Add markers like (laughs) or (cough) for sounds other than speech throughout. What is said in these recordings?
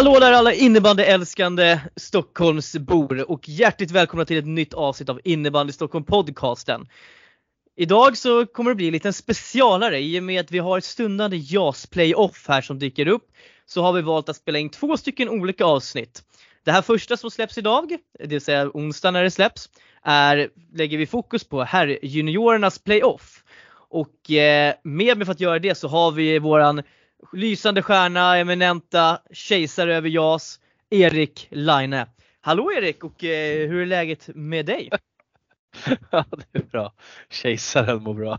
Hallå där alla innebandyälskande Stockholmsbor och hjärtligt välkomna till ett nytt avsnitt av Innebandy Stockholm podcasten. Idag så kommer det bli en liten specialare i och med att vi har ett stundande JAS playoff här som dyker upp. Så har vi valt att spela in två stycken olika avsnitt. Det här första som släpps idag, det vill säga onsdag när det släpps, är, lägger vi fokus på herrjuniorernas playoff. Och eh, med mig för att göra det så har vi våran lysande stjärna, eminenta kejsare över JAS, Erik Line. Hallå Erik och eh, hur är läget med dig? (laughs) ja det är bra. Kejsaren mår bra.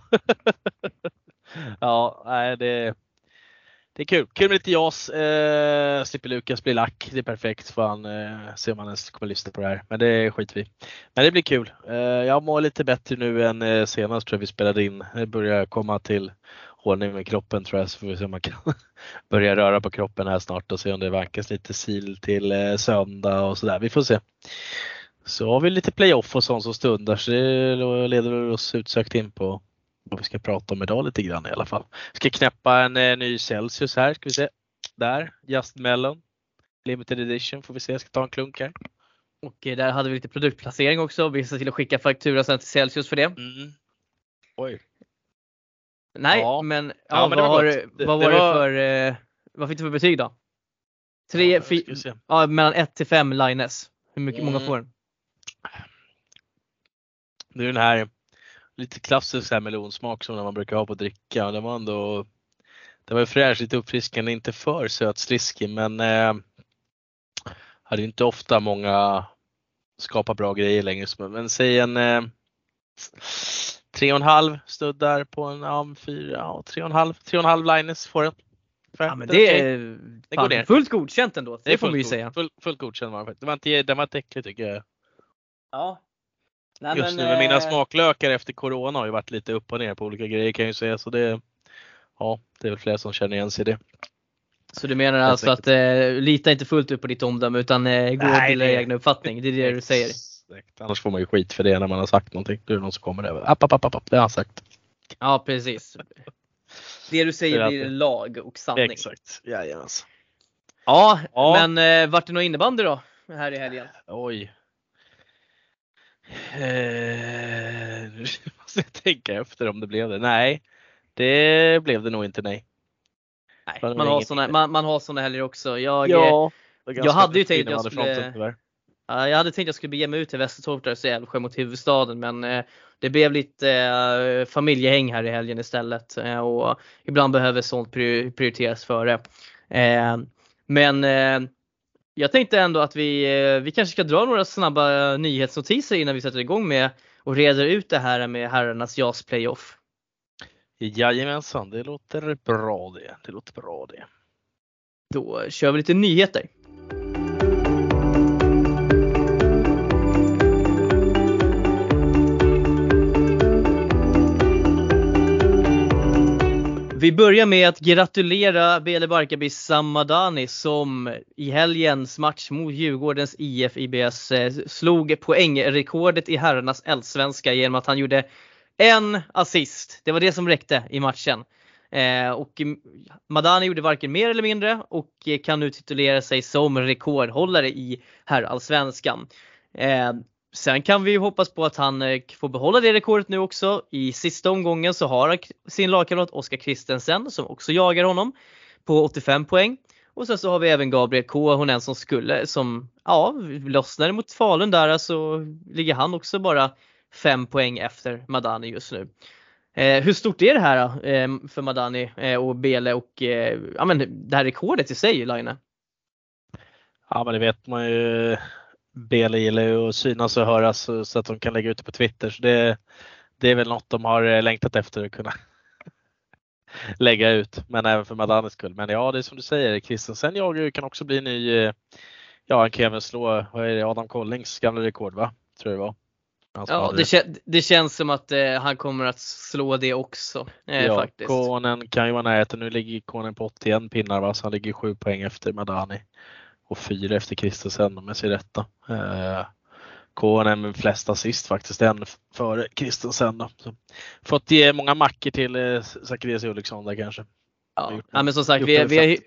(laughs) ja, nej, det, det är kul. Kul med lite JAS. Eh, slipper Lukas bli lack. Det är perfekt. Får han eh, se om han ens kommer lyssna på det här. Men det skiter vi Men det blir kul. Eh, jag mår lite bättre nu än eh, senast tror jag vi spelade in. Det börjar komma till ordning med kroppen tror jag så får vi se om man kan (laughs) börja röra på kroppen här snart och se om det vankas lite sil till eh, söndag och sådär. Vi får se. Så har vi lite playoff och sånt som stundar så det leder oss utsökt in på vad vi ska prata om idag lite grann i alla fall. Ska knäppa en eh, ny Celsius här ska vi se. Där, Just Melon. Limited edition får vi se, jag ska ta en klunk här. Och eh, där hade vi lite produktplacering också. Vi ser till att skicka faktura sen till Celsius för det. Mm. Oj, Nej, Ja. men, ja, Ja, men vad, var Det- vad det var var- det för, eh, vad fick du för betyg då? Tre, Ja, fi, ja, mellan 1 till 5 Lines. Hur mycket, många Mm. får den? Det är den här lite klassisk här melonsmak som man brukar ha på dricka. Den var ändå den var fräsch, lite uppfriskande, inte för sötsliskig men eh, hade inte ofta många skapa bra grejer längre. Men säg en eh, tre och en halv studdar på en ja, tre och en halv, tre och en halv Linus får den. Ja, men det är Det går ner. fullt godkänt ändå. Det, är får man ju säga. Full, fullt godkänd var den faktiskt. Den var inte, den var inte äcklig tycker jag. Ja. Nej, Just men, nu med mina eh, smaklökar efter Corona har ju varit lite upp och ner på olika grejer kan jag ju säga. Så det, ja, det är väl fler som känner igen sig i det. Så du menar alltså att eh, lita inte fullt ut på ditt omdöme utan eh, gå Nej, bilda det- egen uppfattning. Det är det du säger. Exakt. Annars får man ju skit för det när man har sagt någonting. Då är det någon som kommer över. App, app, app, app, det har han sagt. Ja precis. Det du säger Det blir alltid- lag och sanning. Exakt. Jajamensan. Ja, Ja. men eh, vart det någon innebandy då? Här i helgen? Oj. Eh, (laughs) nu måste jag tänka efter om det blev det. Nej, det blev det nog inte nej. Nej, man har, såna, man, man har såna helger också. Jag, eh, det är jag hade ju tänkt att jag skulle- tyvärr. Ja, jag hade tänkt att jag skulle bege mig ut till Västertorp Älvsjö mot huvudstaden men eh, det blev lite eh, familjehäng här i helgen istället eh, och ibland behöver sånt pri- prioriteras före. Men jag tänkte ändå att vi, vi kanske ska dra några snabba nyhetsnotiser innan vi sätter igång med och reder ut det här med herrarnas JAS playoff. Jajamensan, det låter bra det. Det låter bra det. Då kör vi lite nyheter. Vi börjar med att gratulera Bele Barkarby Samadani som i helgens match mot Djurgårdens IF IBS eh, slog poängrekordet i herrarnas allsvenska genom att han gjorde en assist. Det var det som räckte i matchen. Eh, och Madani gjorde varken mer eller mindre och eh, kan nu titulera sig som rekordhållare i herrallsvenskan. Eh, sen kan vi ju hoppas på att han eh, får behålla det rekordet nu också. I sista omgången så har han sin lagkamrat Oskar Christensen som också jagar honom på 85 poäng. Och sen så har vi även Gabriel K, hon en som skulle, som ja, lossnade mot Falun där så ligger han också bara 5 poäng efter Madani just nu. Eh, hur stort är det här då, eh, för Madani eh, och Bele och eh, ja, men det här rekordet i sig Laine? Ja men det vet man ju. Bele gillar ju att synas och höras så, att de kan lägga ut det på Twitter. Så det, det är väl något de har eh, längtat efter att kunna (laughs) lägga ut. Men även för Madanis skull. Men ja, det är som du säger, Kristensen jagar kan också bli ny, eh, ja han kan även slå, vad är det, Adam Collings gamla rekord va? Tror jag det var. Ja, det, det, känns som att eh, han kommer att slå det också. Eh, ja, faktiskt. Konen kan ju vara närheten. Nu ligger Konen på 81 pinnar va? så han ligger 7 poäng efter Madani och 4 efter Kristensen om jag ser rätta. Eh, Konen med flest assist faktiskt, en före Kristensen. Då. Så, fått ge många mackor till eh, Zacharias Ulriksson där kanske. Ja. ja, men som sagt, vi, vi, har,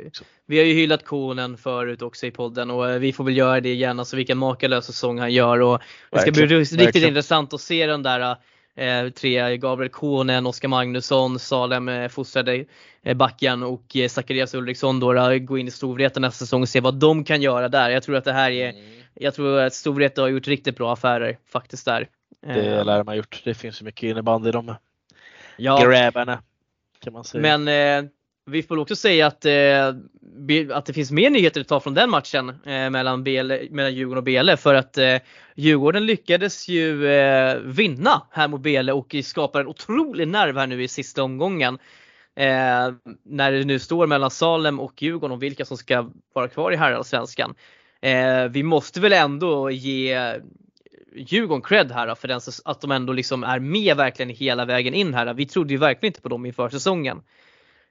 vi har ju hyllat Konen förut också i podden och eh, vi får väl göra det igen. Alltså vilken makalös säsong han gör och det ska bli riktigt verkligen. intressant att se den där eh, tre, Gabriel Konen, Oskar Magnusson, Salem eh, fostrade eh, backen och eh, Zacharias Ulriksson då, gå in i Storvreta nästa säsong och se vad de kan göra där. Jag tror att det här är, mm. jag tror att Storvreta har gjort riktigt bra affärer faktiskt där. Det lär de ha gjort. Det finns så mycket innebandy i de ja. grabbarna. Kan man säga. Men eh, vi får också säga att, eh, att det finns mer nyheter att ta från den matchen eh, mellan, BL, mellan Djurgården och Bele för att eh, Djurgården lyckades ju eh, vinna här mot Bele och skapar en otrolig nerv här nu i sista omgången. Eh, när det nu står mellan Salem och Djurgården om vilka som ska vara kvar i herrallsvenskan. Eh, vi måste väl ändå ge Djurgården cred här för den, att de ändå liksom är med verkligen hela vägen in här. Vi trodde ju verkligen inte på dem inför säsongen.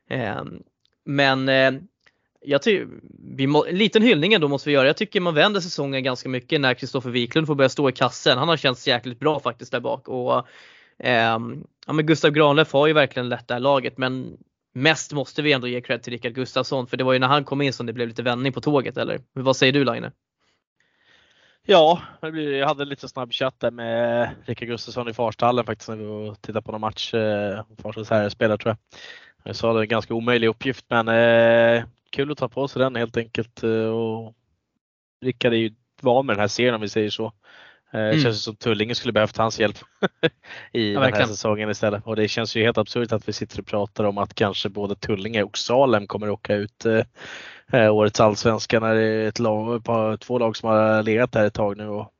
Ehm, men eh, jag tycker, en liten hyllning ändå måste vi göra. Jag tycker man vänder säsongen ganska mycket när Kristoffer Wiklund får börja stå i kassen. Han har känts jäkligt bra faktiskt där bak. Och, eh, ja, men Gustav Granlöf har ju verkligen lett det här laget men mest måste vi ändå ge cred till Rickard Gustafsson för det var ju när han kom in som det blev lite vändning på tåget eller? Vad säger du Laine? Ja, jag hade lite snabb chatt där med Rickard Gustafsson i Farstahallen faktiskt när vi var tittade på någon match. Eh, Farstas här spelar tror jag. Jag sa det en ganska omöjlig uppgift men eh, kul att ta på sig den helt enkelt. Eh, och Rickard är ju van med den här serien om vi säger så. Eh, mm. Det känns som Tullinge skulle behövt hans hjälp (laughs) i ja, den här säsongen istället. Och det känns ju helt absurt att vi sitter och pratar om att kanske både Tullinge och Salem kommer åka ut eh, eh årets allsvenska när det är ett lag, två lag som har legat där ett tag nu och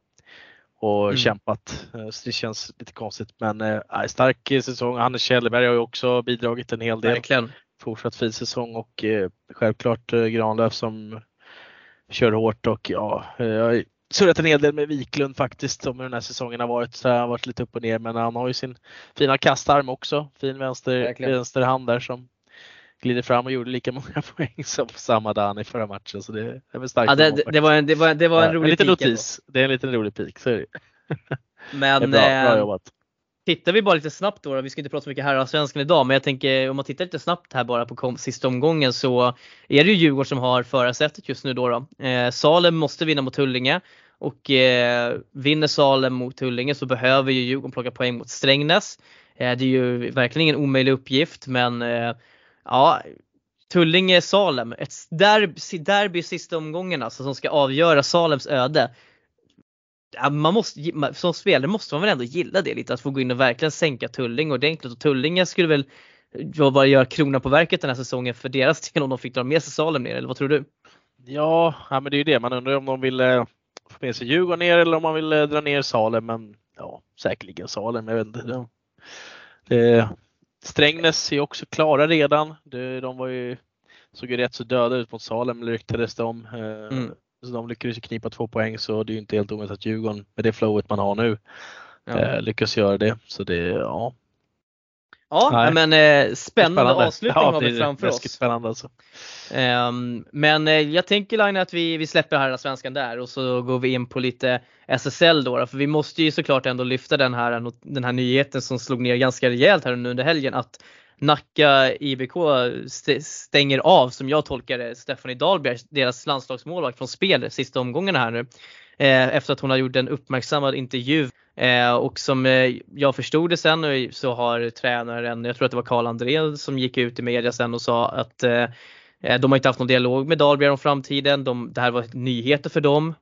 och mm. kämpat. Eh, så det känns lite konstigt men äh, stark säsong. Hannes Kjellberg har ju också bidragit en hel del. Verkligen. Fortsatt fin säsong och äh, självklart äh, Granlöf som kör hårt och ja, jag har surrat en hel del med Wiklund faktiskt om hur den här säsongen har varit. Så har varit lite upp och ner men han har ju sin fina kastarm också. Fin vänster, vänsterhand där som glider fram och gjorde lika många (laughs) poäng som Samadan i förra matchen. Så det är väl starkt. Ja, det, det, var en, det, var, det var en ja, rolig en liten notis. Det är en liten rolig pik. Så är det. (laughs) Men det är bra, bra eh, jobbat. Tittar vi bara lite snabbt då, vi ska inte prata så mycket här av svenskan idag, men jag tänker om man tittar lite snabbt här bara på kom, sista omgången så är det ju Djurgården som har förarsättet just nu då. då. Eh, Salem måste vinna mot Tullinge och eh, vinner Salem mot Tullinge så behöver ju Djurgården plocka poäng mot Strängnäs. Eh, det är ju verkligen ingen omöjlig uppgift men eh, ja, Tullinge-Salem, ett derby, derby i sista omgången alltså som ska avgöra Salems öde. Man måste, som spelare måste man väl ändå gilla det lite, att få gå in och verkligen sänka Tullinge ordentligt och Tullinge skulle väl bara göra krona på verket den här säsongen för deras del om de fick dra med sig Salem ner, eller vad tror du? Ja, ja men det är ju det, man undrar om de vill eh, få med sig Djurgården ner eller om man vill eh, dra ner Salem, men ja, säkerligen Salem, jag vet inte. Det, Strängnäs är också klara redan. De var ju, såg ju rätt så döda ut mot Salem ryktades det om. Eh, mm. Så de lyckades knipa två poäng så det är inte helt omöjligt att Djurgården med det flowet man har nu ja. Eh, lyckas göra det. Så det, ja, Ja, Nej. men eh, spännande, spännande, avslutning ja, har vi framför oss. Spännande alltså. Um, men eh, jag tänker Line att vi, vi släpper här svenskan där och så går vi in på lite SSL då, för vi måste ju såklart ändå lyfta den här, den här nyheten som slog ner ganska rejält här under helgen att Nacka IBK stänger av, som jag tolkar det, Stephanie Dahlberg, deras landslagsmålvakt från spel sista omgångarna här nu. Eh, efter att hon har gjort en uppmärksammad intervju eh, och som eh, jag förstod det sen så har tränaren, jag tror att det var Karl André som gick ut i media sen och sa att de har inte haft någon dialog med Dahlberg om framtiden. De, det här var nyheter för dem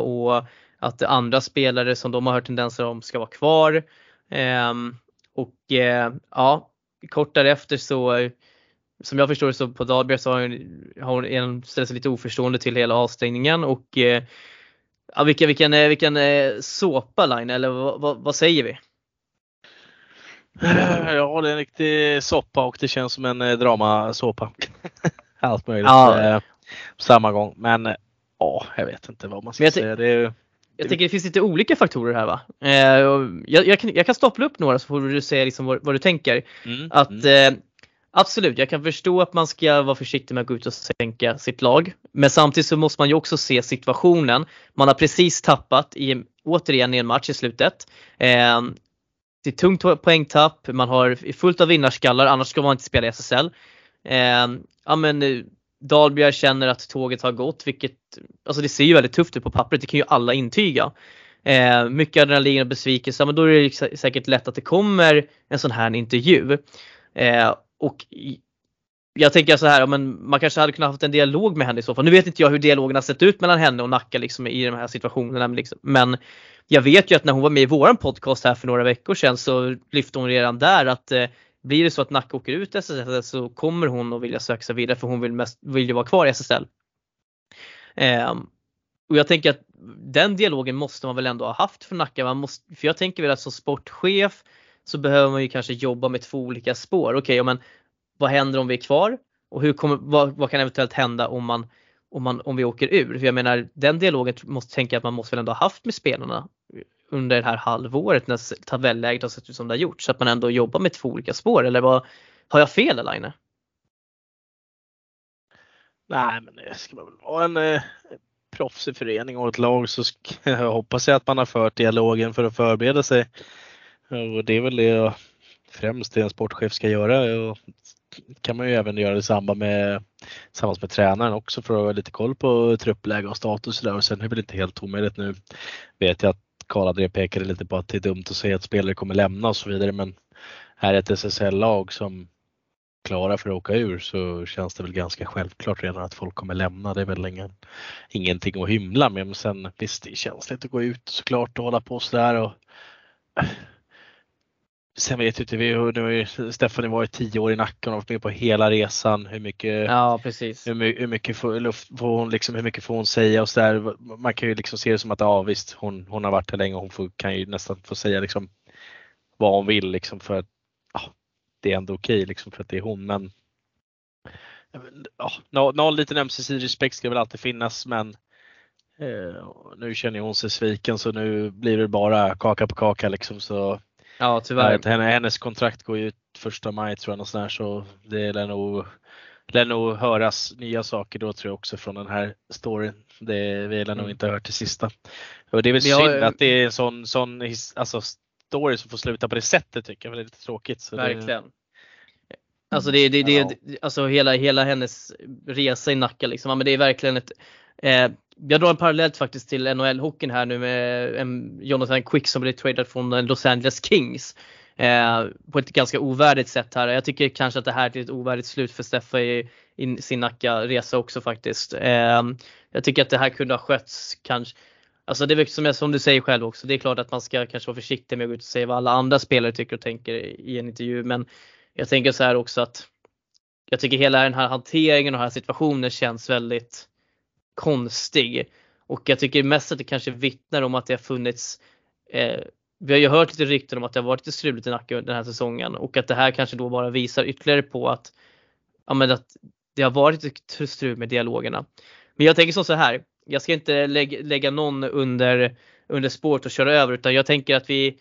och att andra spelare som de har hört tendenser om ska vara kvar. Ehm, och ja, kort därefter så som jag förstår det så på Dahlberg så har hon, hon ställt sig lite oförstående till hela avstängningen och Ja, vilken, vilken, eh, vilken eh, såpa line eller vad, vad, vad, säger vi? (clears throat) Ja, det är en riktig soppa och det känns som en eh, dramasåpa. (laughs) Allt möjligt Ja. eh, på samma gång. Men eh, ja, jag vet inte vad man ska säga. Det är, Jag tänker det finns lite olika faktorer här va? Eh, jag, jag, kan, jag kan stapla upp några så får du säga liksom vad, vad du tänker. mm, Att mm. eh, absolut, jag kan förstå att man ska vara försiktig med att gå ut och sänka sitt lag. Men samtidigt så måste man ju också se situationen. Man har precis tappat i, återigen i en match i slutet. Eh, det är tungt poängtapp, man har fullt av vinnarskallar, annars ska man inte spela i SSL. Eh, ja men eh, Dahlbjerg känner att tåget har gått, vilket alltså det ser ju väldigt tufft ut på pappret, det kan ju alla intyga. Eh, mycket adrenalin och besvikelse, men då är det säkert lätt att det kommer en sån här intervju. Eh, och jag tänker så här, men man kanske hade kunnat haft en dialog med henne i så fall. Nu vet inte jag hur dialogen har sett ut mellan henne och Nacka liksom, i de här situationerna. Men, liksom. men jag vet ju att när hon var med i våran podcast här för några veckor sedan så lyfte hon redan där att eh, blir det så att Nacka åker ut i SSL så kommer hon att vilja söka sig vidare för hon vill, mest, vill ju vara kvar i SSL. Eh, och jag tänker att den dialogen måste man väl ändå ha haft för Nacka. Man måste, för jag tänker väl att som sportchef så behöver man ju kanske jobba med två olika spår. Okej, ja, men vad händer om vi är kvar? Och hur kommer, vad, vad kan eventuellt hända om, man, om, man, om vi åker ur? För jag menar den dialogen måste tänka att man måste väl ändå ha haft med spelarna under det här halvåret när tabelläget har sett ut som det har gjort så att man ändå jobbar med två olika spår eller vad, har jag fel Elaine? Nej, men det ska man väl vara en eh, proffsig förening och ett lag så ska, (laughs) jag hoppas jag att man har fört dialogen för att förbereda sig. Och det är väl det jag främst det en sportchef ska göra. Och kan man ju även göra i samband med, tillsammans med tränaren också för att ha lite koll på truppläge och status och där. Och sen är det väl inte helt omöjligt nu. Vet jag att Karl André pekade lite på att det är dumt att säga att spelare kommer lämna och så vidare men här är ett SSL-lag som klara för att åka ur så känns det väl ganska självklart redan att folk kommer lämna. Det är väl ingen, ingenting att hymla med. Men sen visst, det är känsligt att gå ut såklart och hålla på sådär. Och... Sen vet ju inte vi, hur- nu har ju Stephanie varit tio år i Nacka och varit med på hela resan. Hur mycket, Ja precis. hur, hur mycket får, luft får hon liksom, hur mycket får hon säga och sådär. Man kan ju liksom se det som att ja visst, hon, hon har varit här länge och hon får, kan ju nästan få säga liksom vad hon vill liksom för att ja, det är ändå okej liksom för att det är hon. Men ja, nå- någon liten ömsesidig respekt ska väl alltid finnas men eh, nu känner hon sig sviken så nu blir det bara kaka på kaka liksom. Så Ja tyvärr. Henne, hennes kontrakt går ju ut första maj tror jag något sånt så det lär nog, lär nog höras nya saker då tror jag också från den här storyn. Det vi lär nog Mm. inte hört till sista. Och det är väl jag- synd att det är en sån, sån alltså, story som får sluta på det sättet tycker jag. Det är lite tråkigt. Så Det, Verkligen. Alltså det, det, det, Ja. alltså hela, hela hennes resa i Nacka liksom. Ja, Men det är verkligen ett Eh, jag drar en parallell faktiskt till NHL-hockeyn här nu med eh, en Jonathan Quick som blev tradad från eh, Los Angeles Kings. Eh, på ett ganska ovärdigt sätt här. Jag tycker kanske att det här är ett ovärdigt slut för Steffa i, i sin Nacka-resa också faktiskt. Eh, jag tycker att det här kunde ha skötts kanske Alltså det är väl som, som du säger själv också, det är klart att man ska kanske vara försiktig med att gå ut och säga vad alla andra spelare tycker och tänker i en intervju men jag tänker så här också att jag tycker hela den här hanteringen och den här situationen känns väldigt konstig. Och jag tycker mest att det kanske vittnar om att det har funnits eh, vi har ju hört lite rykten om att det har varit lite struligt i Nacka den här säsongen och att det här kanske då bara visar ytterligare på att, ja, men att det har varit lite strul med dialogerna. Men jag tänker som så här, jag ska inte lägga, lägga någon under, under spåret och köra över utan jag tänker att vi,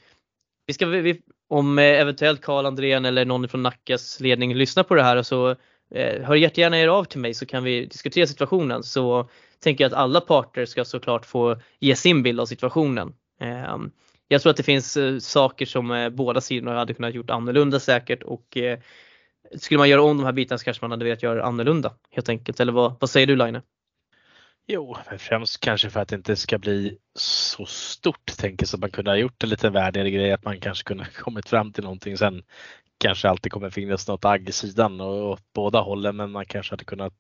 vi ska, vi, om eventuellt Karl Andrén eller någon från Nackas ledning lyssnar på det här så eh, hör jättegärna er av till mig så kan vi diskutera situationen. Så tänker jag att alla parter ska såklart få ge sin bild av situationen. Ehm, jag tror att det finns eh, saker som eh, båda sidorna hade kunnat gjort annorlunda säkert och eh, skulle man göra om de här bitarna så kanske man hade velat göra annorlunda helt enkelt. Eller vad, vad säger du Line? Jo, men främst kanske för att det inte ska bli så stort. Tänker så att man kunde ha gjort en lite värdigare grej, att man kanske kunde ha kommit fram till någonting. Sen kanske alltid kommer finnas något agg i sidan och åt båda hållen, men man kanske hade kunnat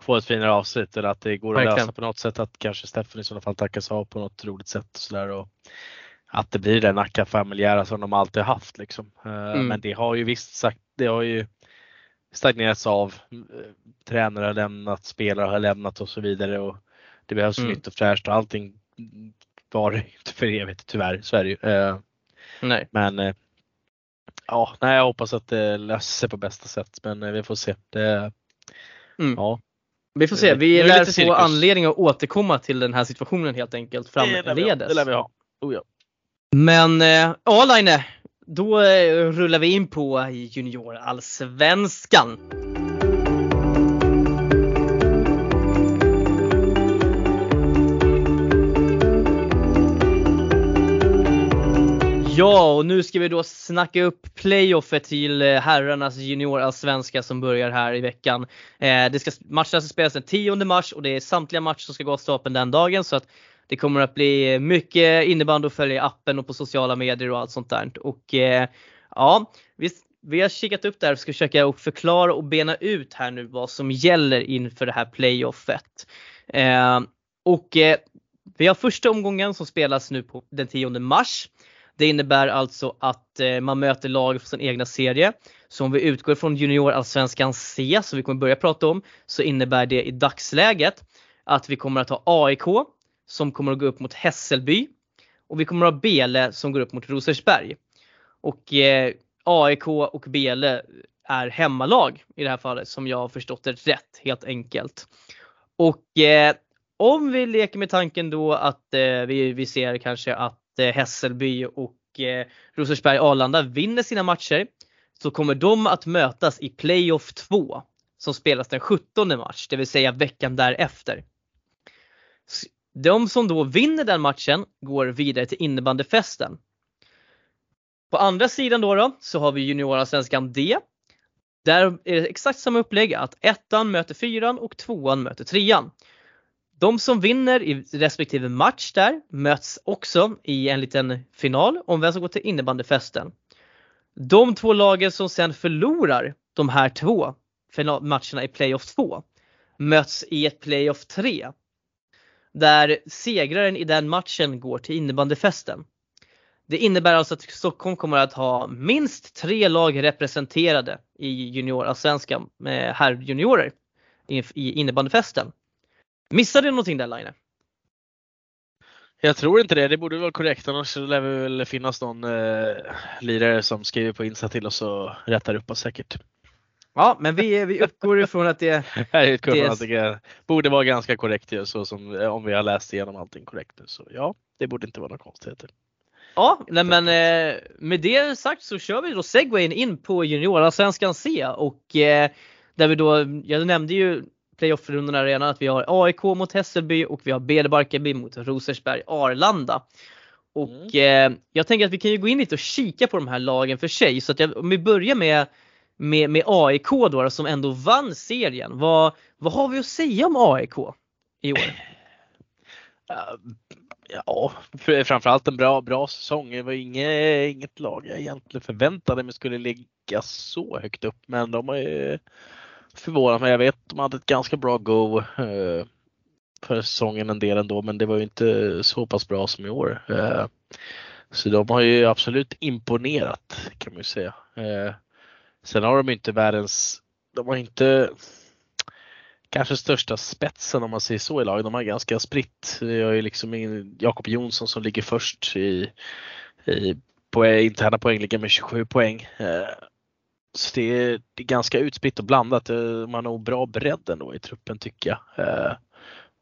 få ett finare avslut eller att det går att Verkligen. lösa på något sätt. Att kanske Steffen i sådana fall tackas av på något roligt sätt och sådär. Och att det blir den Nacka familjära som de alltid haft liksom. Eh, Mm. Men det har ju visst sagt, det har ju stagnerats av. Eh, Tränare har lämnat, spelare har lämnat och så vidare. Och det behövs Mm. nytt och fräscht och allting var inte för evigt tyvärr. Så är det ju. Eh, Nej. Men Ja, nej, jag hoppas att det löser sig på bästa sätt men vi får se. Det, Mm. ja, Vi får se, Det- vi lär få cirkus. anledning att återkomma till den här situationen helt enkelt framledes. Det lär vi ha. Oh, ja. Men eh, ja Line, då eh, rullar vi in på juniorallsvenskan. Ja, och nu ska vi då snacka upp playoffet till eh, herrarnas juniorallsvenska som börjar här i veckan. Eh, det ska matchas och spelas den 10 mars och det är samtliga matcher som ska gå av stapeln den dagen så att det kommer att bli mycket innebandy att följa i appen och på sociala medier och allt sånt där. Och eh, ja, vi, vi har kikat upp där och ska försöka förklara och bena ut här nu vad som gäller inför det här playoffet. Eh, och eh, vi har första omgången som spelas nu på den 10 mars. Det innebär alltså att eh, man möter lag från sin egna serie. Så om vi utgår från juniorallsvenskan C som vi kommer börja prata om så innebär det i dagsläget att vi kommer att ha AIK som kommer att gå upp mot Hässelby och vi kommer att ha Bele som går upp mot Rosersberg. Och eh, AIK och Bele är hemmalag i det här fallet som jag har förstått det rätt helt enkelt. Och eh, om vi leker med tanken då att eh, vi, vi ser kanske att Eh, Hässelby och eh, Rosersberg Arlanda vinner sina matcher så kommer de att mötas i playoff 2 som spelas den 17 mars, det vill säga veckan därefter. De som då vinner den matchen går vidare till innebandyfesten. På andra sidan då, då så har vi juniorallsvenskan D. Där är det exakt samma upplägg att ettan möter fyran och tvåan möter trean. De som vinner i respektive match där möts också i en liten final om vem som går till innebandyfesten. De två lagen som sen förlorar de här två matcherna i playoff 2 möts i ett playoff 3. Där segraren i den matchen går till innebandyfesten. Det innebär alltså att Stockholm kommer att ha minst tre lag representerade i juniorallsvenskan med eh, herrjuniorer i innebandyfesten. Missade du någonting där Line? Jag tror inte det. Det borde vara korrekt. Annars så lär det väl finnas någon eh, lirare som skriver på Insta till oss och rättar upp oss säkert. Ja, men vi, vi uppgår ifrån att det (laughs) utgår Det- från att det borde vara ganska korrekt ju, så som, eh, om vi har läst igenom allting korrekt nu. Så ja, det borde inte vara några konstigheter. Ja, nej men eh, med det sagt så kör vi då segwayen in på juniorallsvenskan C och eh, där vi då, jag nämnde ju playoff-rundorna redan att vi har AIK mot Hässelby och vi har BD Barkarby mot Rosersberg Arlanda. Och eh, jag tänker att vi kan ju gå in lite och kika på de här lagen för sig så att jag, om vi börjar med med, med AIK då, då som ändå vann serien. Vad, vad har vi att säga om AIK i år? Ja, Ja, fr- framförallt en bra, bra säsong. Det var inget, inget lag jag egentligen förväntade mig skulle ligga så högt upp. Men de har ju förvånat mig. Jag vet att de hade ett ganska bra go eh, för säsongen en del ändå, men det var ju inte så pass bra som i år. Eh, så de har ju absolut imponerat kan man ju säga. Eh, sen har de inte världens, de har inte kanske största spetsen om man säger så i laget. De har ganska spritt. Vi har ju liksom Jakob Jonsson som ligger först i, i på interna poängligan med 27 poäng. Eh, så det är, det är ganska utspritt och blandat. Eh, Man har nog bra bredd ändå i truppen tycker jag. Eh,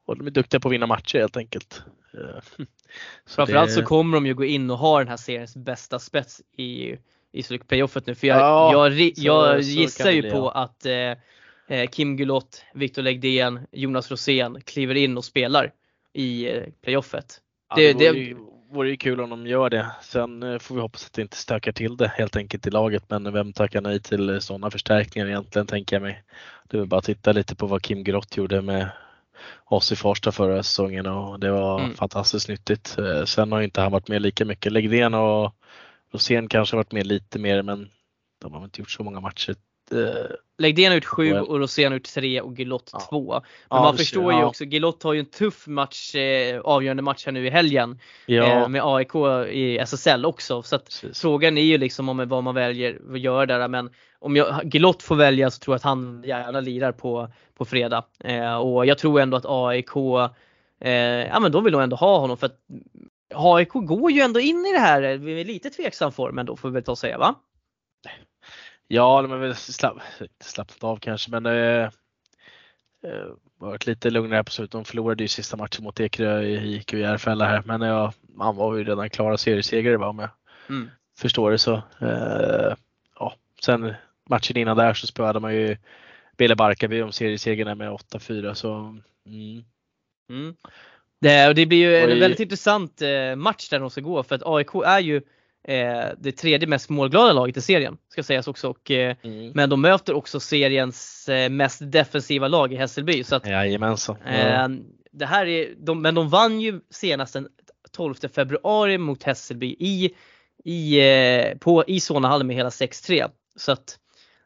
Och de är duktiga på att vinna matcher helt enkelt. Eh, (laughs) så Framförallt det- så kommer de ju gå in och ha den här seriens bästa spets i, i slutplayoffet nu. För jag, Ja, jag, så- jag så gissar kan det ju bli, på ja. att eh, Kim Gulott, Viktor Legdén, Jonas Rosén kliver in och spelar i playoffet. Ja, Det- det, det- vore ju kul om de gör det. Sen eh, får vi hoppas att det inte stökar till det helt enkelt i laget. Men vem tackar nej till sådana förstärkningar egentligen tänker jag mig. Det är bara att titta lite på vad Kim Grott gjorde med oss i Farsta förra säsongen och det var Mm. fantastiskt nyttigt. Eh, Sen har inte han varit med lika mycket. Legdén och Rosén kanske varit med lite mer men de har inte gjort så många matcher. Eh, Legdén har gjort sju Well. och Rosén har gjort tre och Gulott Ja. två. Men Ja, man förstår ju ja. också, Gulott har ju en tuff match, eh, avgörande match här nu i helgen Ja, eh, med AIK i SSL också. Så att precis. Frågan är ju liksom om vad man väljer att göra där men om jag, Gilott får välja så tror jag att han gärna lirar på, på fredag. Eh, och jag tror ändå att AIK, eh, ja men de vill nog ändå ha honom för att AIK går ju ändå in i det här med lite tveksam form ändå får vi väl ta och säga va? Ja, de har väl slapp, slappnat av kanske, men eh, eh, varit lite lugnare på slutet. De förlorade ju sista matchen mot Ekerö i Järfälla här, men ja, man var ju redan klara seriesegrare va, om jag mm. förstår det så. Eh, ja, sen matchen innan där så spöade man ju Bele Barkarby om seriesegrarna med 8-4 så mm. Mm. Det, det blir ju en väldigt intressant eh, match där de ska gå för att AIK är ju eh, det tredje mest målglada laget i serien ska sägas också. Och, eh, mm. Men de möter också seriens eh, mest defensiva lag i Hässelby. Så att, Jajamensan. Ja. Eh, det här är, de, men de vann ju senast den 12 februari mot Hässelby i, i, eh, på, i Solnahallen med hela 6-3. Så att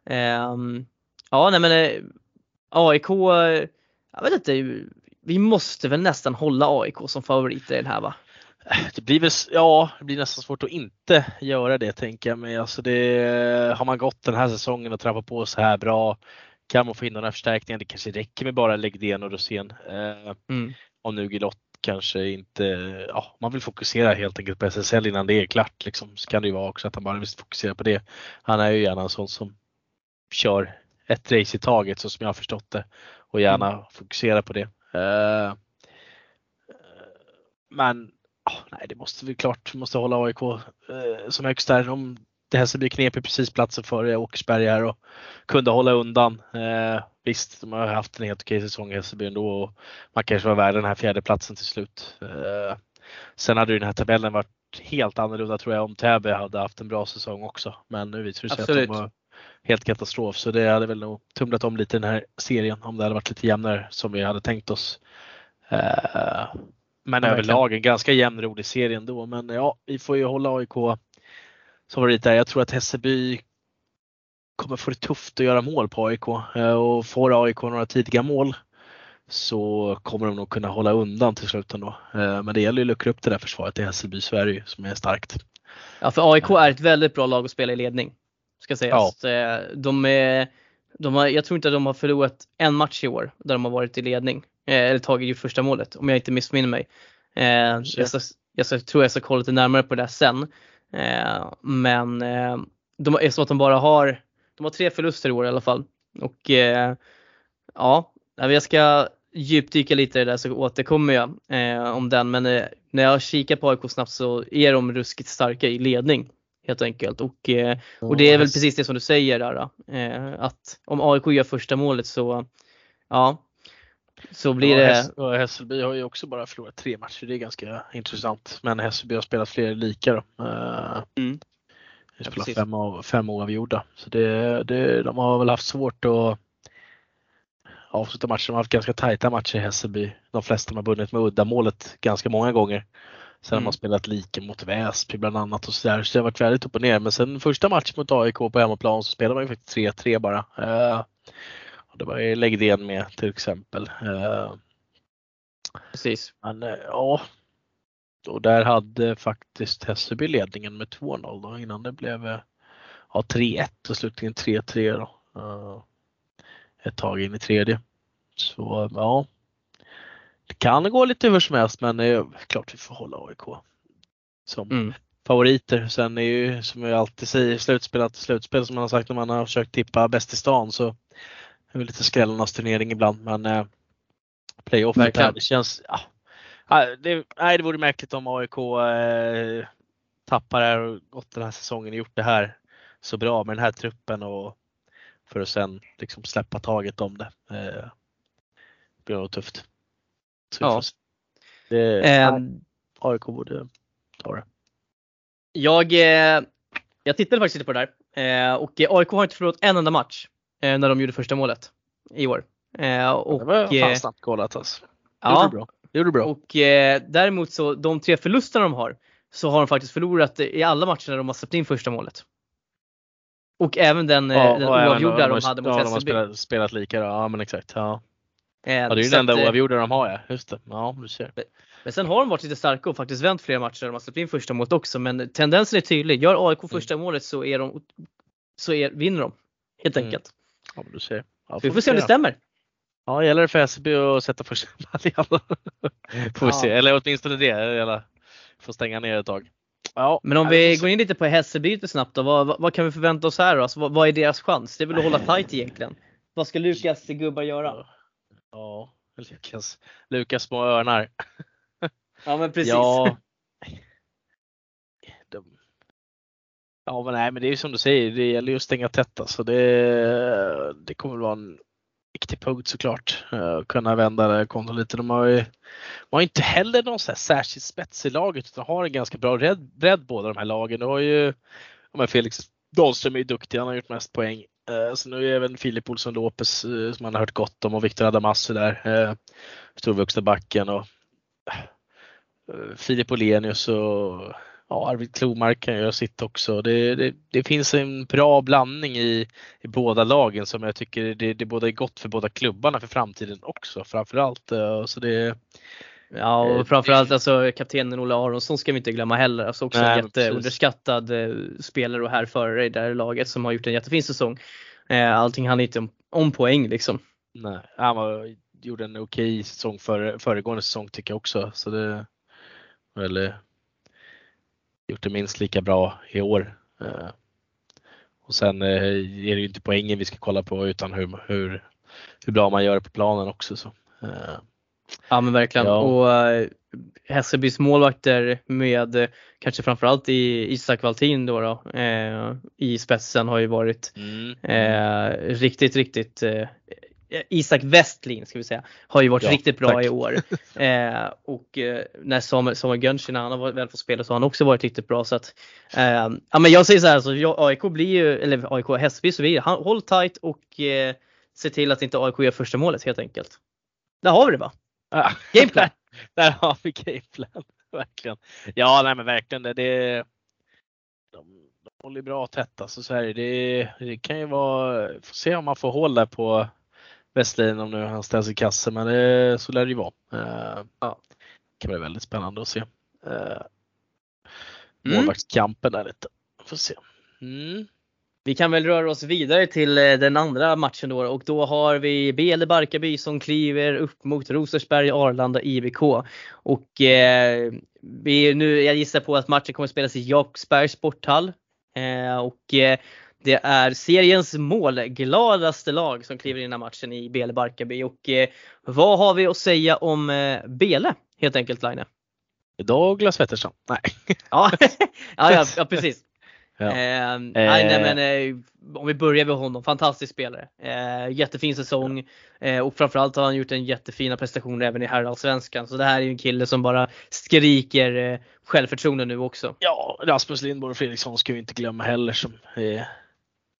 ehm, ja, nej men eh, AIK, jag vet inte, vi måste väl nästan hålla AIK som favoriter i den här va? Det blir väl, ja, det blir nästan svårt att inte göra det tänker jag mig. Alltså det, har man gått den här säsongen och trampat på så här bra kan man få in några förstärkningar. Det kanske räcker med bara Legdén och Rosén. Eh, mm. Om nu Gilott kanske inte, ja, man vill fokusera helt enkelt på SSL innan det är klart liksom. Så kan det ju vara också att han bara vill fokusera på det. Han är ju gärna en sån som kör ett race i taget så som jag har förstått det och gärna mm. fokusera på det. Uh, men oh, nej, det måste vi klart, vi måste hålla AIK uh, som högst där. Om det här ska bli knepigt precis platsen före Åkersberga här och kunde hålla undan. Uh, visst, de har haft en helt okej säsong i Hässelby ändå och man kanske var värd den här fjärde platsen till slut. sen hade ju den här tabellen varit helt annorlunda tror jag om Täby hade haft en bra säsong också. Men nu visar det sig Absolut. att de var helt katastrof. Så det hade väl nog tumlat om lite den här serien om det hade varit lite jämnare som vi hade tänkt oss. Eh, men ja, överlag en ganska jämn rolig serie ändå. Men ja, vi får ju hålla AIK som favorit där. Jag tror att Hässelby kommer få det tufft att göra mål på AIK eh, och får AIK några tidiga mål så kommer de nog kunna hålla undan till slut ändå. Eh, men det gäller ju att luckra upp det där försvaret i Hässelby Sverige som är starkt. Ja, för AIK är ett väldigt bra lag att spela i ledning ska sägas. Ja. Eh, de är, de har, jag tror inte att de har förlorat en match i år där de har varit i ledning. Eh, eller tagit ju första målet om jag inte missminner mig. Eh, jag, ska, jag ska, tror jag ska kolla lite närmare på det sen. Men de, eftersom att de bara har, de har tre förluster i år i alla fall. Och ja, jag ska djupdyka lite i det där så återkommer jag om den. Men när jag kikar på AIK snabbt så är de ruskigt starka i ledning helt enkelt. Och, eh, och det är väl precis det som du säger där eh, att om AIK gör första målet så ja, så blir det. Och Hässelby har ju också bara förlorat tre matcher. Det är ganska intressant. Men Hässelby har spelat fler lika då. Eh, mm. De spelat ja, fem, av, fem oavgjorda. Så det, det, de har väl haft svårt att avsluta matcher. De har haft ganska tajta matcher i Hässelby. De flesta har vunnit med uddamålet ganska många gånger. Sen mm. har man spelat lika mot Väsby bland annat och sådär. Så det har varit väldigt upp och ner. Men sen första matchen mot AIK på hemmaplan så spelade man ju faktiskt 3-3 bara. Uh, och det var ju Legdén med till exempel. Uh, Precis. Men uh, ja. Och där hade faktiskt Hässelby ledningen med 2-0 då innan det blev ja, 3-1 och slutligen 3-3 då. ett tag in i tredje. Så ja, det kan gå lite hur som helst men det är klart vi får hålla AIK som mm. favoriter. Sen är ju som jag alltid säger slutspel att slutspel som man har sagt när man har försökt tippa bäst i stan så är det lite skrällarnas turnering ibland men eh, playoff här, det känns ja, det, nej, det vore märkligt om AIK eh, tappar här och gått den här säsongen och gjort det här så bra med den här truppen och för att sen liksom släppa taget om det. Eh, det blir nog tufft. Ja. Det, eh, AIK borde ta det. Jag, eh, jag tittade faktiskt lite på det där eh, och AIK har inte förlorat en enda match eh, när de gjorde första målet i år. Eh, och, det var fan eh, snabbt kollat alltså. Det ja, gjorde bra. Det gjorde bra. Och eh, däremot så de tre förlusterna de har så har de faktiskt förlorat i alla matcher när de har släppt in första målet. Och även den, ja, den oavgjorda de, de, hade mot ja, Hässelby. De har spelat, spelat lika då. ja men exakt. Ja. Ja, det är ju den enda eh, oavgjorda de har ja. Just det. Ja, du ser. Men sen har de varit lite starka och faktiskt vänt flera matcher där de har släppt in första målet också. Men tendensen är tydlig. Gör AIK mm. första mm. målet så, är de, så är, vinner de. Helt mm. enkelt. Ja, men du ser. Ja, vi får se om det stämmer. Ja, gäller det för SB att sätta första (laughs) medaljen. (laughs) får vi se. Eller åtminstone det. Eller få stänga ner ett tag. Ja, Men om vi får går in lite på Hässelby lite snabbt då, vad, vad, vad kan vi förvänta oss här då? Alltså, vad, vad är deras chans? Det är väl att hålla tight egentligen. Vad ska Lukas gubbar göra? Ja, (laughs) Lukas, Lukas små örnar. (laughs) Ja men precis. Ja. (laughs) De, ja men nej men det är ju som du säger, det gäller ju att stänga tätt alltså. Det, det kommer vara en viktig punkt såklart. Uh, kunna vända det kontot lite. De har ju de har inte heller någon så här särskild spets i laget utan har en ganska bra bredd, båda de här lagen. Du har ju ja, Felix Dahlström är ju duktig, han har gjort mest poäng. Eh, så nu är även Filip Olsson Lopez eh, som man har hört gott om och Viktor Adamassi där. Uh, storvuxna backen och Eh, Filip Olenius och ja, Arvid Klomark kan göra sitt också. Det, det, det finns en bra blandning i, i båda lagen som jag tycker det, det både är gott för båda klubbarna för framtiden också framförallt. Eh, Så det, Ja Eh, och framförallt alltså kaptenen Olle Aronsson ska vi inte glömma heller. Alltså också Nej, en jätteunderskattad eh, spelare och härförare i det här laget som har gjort en jättefin säsong. Eh, allting handlar inte om, om poäng liksom. nej, han var, gjorde en okej säsong för, föregående säsong tycker jag också. Så det, eller gjort det minst lika bra i år. Eh, Och sen eh, är det ju inte poängen vi ska kolla på utan hur, hur, hur bra man gör det på planen också. Så. Ja men verkligen. Ja. Och eh, Hässelbys målvakter med eh, kanske framförallt i Isak Valtin då, då eh, i spetsen har ju varit Mm. eh, riktigt, riktigt Isak Westlin ska vi säga, har ju varit Ja, riktigt bra tack. i år. (laughs) Eh, och eh, när Samuel, Samuel när han har väl fått spela så har han också varit riktigt bra. Så att, eh, ja, men jag säger så här, så jag, AIK blir ju, eller AIK Hässelby så han- håll tight och eh, se till att inte AIK gör första målet helt enkelt. Där har vi det va? (laughs) Ah, Gameplan. där, där har vi gameplan. (laughs) Verkligen. Ja, nej men verkligen. Det, det, de, de håller bra tätt alltså, så här, det, det kan ju vara, får se om man får hål där på Westlin om nu han ställs i kassen, men det, så lär det ju vara. Uh, Ja. Det kan bli väldigt spännande att se. Uh, Mm. Målvaktskampen där lite. Får se. Mm. Vi kan väl röra oss vidare till eh, den andra matchen då och då har vi Bele Barkarby som kliver upp mot Rosersberg Arlanda IBK. Och eh, vi, nu, jag gissar på att matchen kommer att spelas i Jakobsbergs sporthall. Eh, och eh, det är seriens målgladaste lag som kliver in i den här matchen i Bele Barkarby. Och eh, vad har vi att säga om eh, Bele helt enkelt Line? Douglas Wettersson. Nej. (laughs) Ja, ja, ja precis. Ja. Eh, nej, nej, men, eh, om vi börjar med honom, fantastisk spelare. Eh, jättefin säsong eh, och framförallt har han gjort en jättefina prestationer även i herrallsvenskan. Så det här är ju en kille som bara skriker eh, självförtroende nu också. Ja, Rasmus Lindborg och Fredriksson ska vi inte glömma heller som är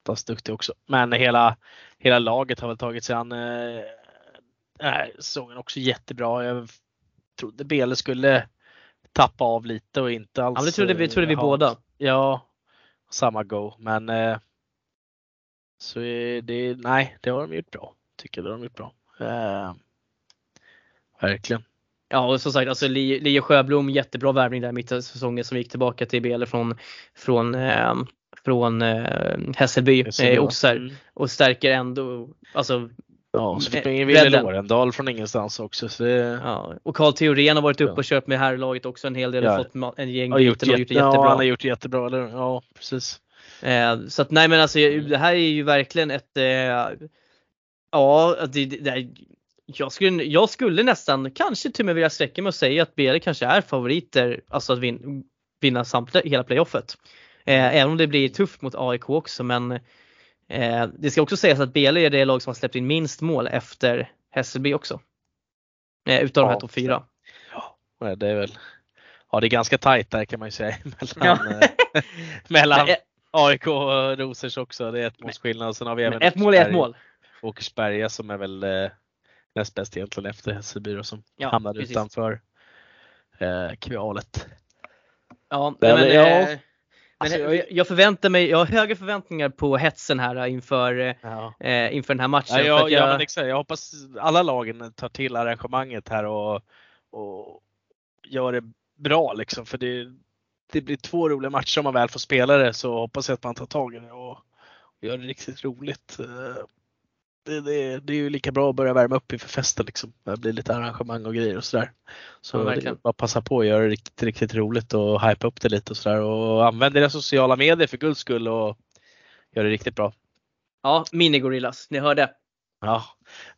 fast duktig också. Men hela, hela laget har väl tagit sig an eh, den här säsongen också jättebra. Jag trodde Bele skulle tappa av lite och inte alls. Ja, det trodde vi, eh, trodde vi ha- båda. Ja, samma go. Men eh, så det, nej, det har de gjort bra. Tycker det har de gjort bra. Eh, verkligen. Ja och som sagt, alltså Lia Sjöblom, jättebra värvning där mitt i säsongen som gick tillbaka till Bele från, från, eh, från eh, Hässelby, eh, Oxer Mm. och stärker ändå, alltså Ja, så fick man in Wille. Lorendal från ingenstans också. Så det, Ja, och Karl Theorén har varit uppe Ja. och kört med herrlaget också en hel del och Ja. fått en gäng har gjort, och gjort det ja, jättebra. han har gjort det jättebra. Eller? Ja, precis. Eh, så att nej men alltså det här är ju verkligen ett, eh, ja det, det, det, jag, skulle, jag skulle nästan kanske till och med vilja sträcka mig och säga att BL kanske är favoriter, alltså att vin, vinna samtliga, hela playoffet. Eh, även om det blir tufft mot AIK också men eh, det ska också sägas att BL är det lag som har släppt in minst mål efter Hässelby också. Eh, utav de här Ja, topp fyra. Ja, det är väl Ja, det är ganska tajt där kan man ju säga (laughs) Ja. mellan, eh, (laughs) mellan Men AIK och Rosers också. Det är ett måls skillnad. Sen har vi Men även ett mål är ett mål. Åkersberga som är väl eh, näst bäst egentligen efter Hässelby som Ja, hamnade precis. utanför eh, kvalet. Ja, men, väl- ja. Eh, men Alltså, jag, jag förväntar mig, jag har höga förväntningar på hetsen här inför, eh, Ja. eh, inför den här matchen. Ja, för jag, att jag, ja, men exakt. jag hoppas alla lagen tar till arrangemanget här och, och gör det bra liksom. För det, det blir två roliga matcher om man väl får spela det så hoppas jag att man tar tag i det och, och gör det riktigt roligt. Eh, det, det, det är ju lika bra att börja värma upp inför festen liksom. Det blir lite arrangemang och grejer och sådär. Så Ja, det bara passa på att göra det riktigt, riktigt roligt och hypa upp det lite och sådär. Och använd era sociala medier för guds skull och gör det riktigt bra. Ja, Minigorillas, ni hörde. Ja,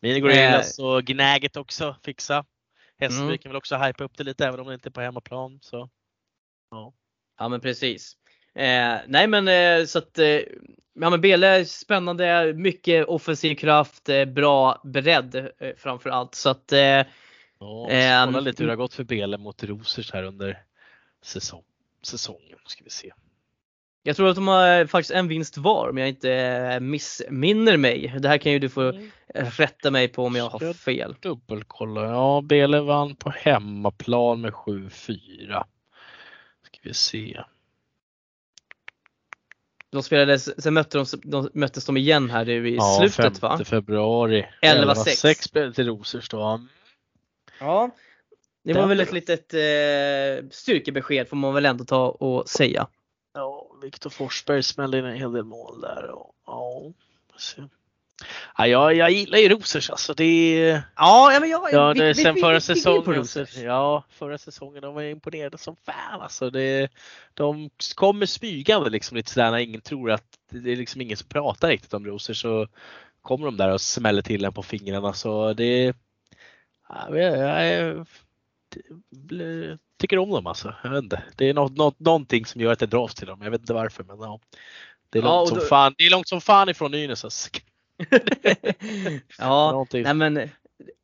Minigorillas och Gnaget också fixa. Hässelby Mm. kan väl också hypa upp det lite även om det inte är på hemmaplan. Så. Ja. Ja men precis. Eh, nej men eh, så att, eh, ja men Bele är spännande, mycket offensiv kraft, eh, bra bredd eh, framför allt. Så att, eh, Ja, kolla lite hur det har gått för Bele mot Rosers här under säsong, säsongen. Ska vi se. jag tror att de har faktiskt en vinst var om jag inte missminner mig. Det här kan ju du få rätta mig på om jag har fel. Dubbelkolla. Ja, Bele vann på hemmaplan med 7-4. Ska vi se. De spelades, sen mötte de, de, möttes de igen här nu i Ja, slutet 5 va? februari. 11-6. 11-6 blev det till Rosers då. Ja. Det var väl ett litet eh, styrkebesked får man väl ändå ta och säga. Ja, Viktor Forsberg smällde in en hel del mål där. Och, ja. Ja, jag, jag gillar ju Rosers alltså. Det Ja, ja men jag, ja, vi- det, vi- sen vi- förra vi- vi- vi- på säsongen. Ja, förra säsongen de var imponerade som fan alltså. Det, de kommer smygande liksom lite sådär när ingen tror att det är liksom ingen som pratar riktigt om Rosers så kommer de där och smäller till en på fingrarna så det ja, jag, jag, jag tycker om dem alltså. Jag vet inte. Det är något, något, någonting som gör att det dras till dem. Jag vet inte varför men ja. Det är Ja, långt, och som, då- fan, det är långt som fan ifrån Nynäs. (laughs) Ja, Någonting. nej men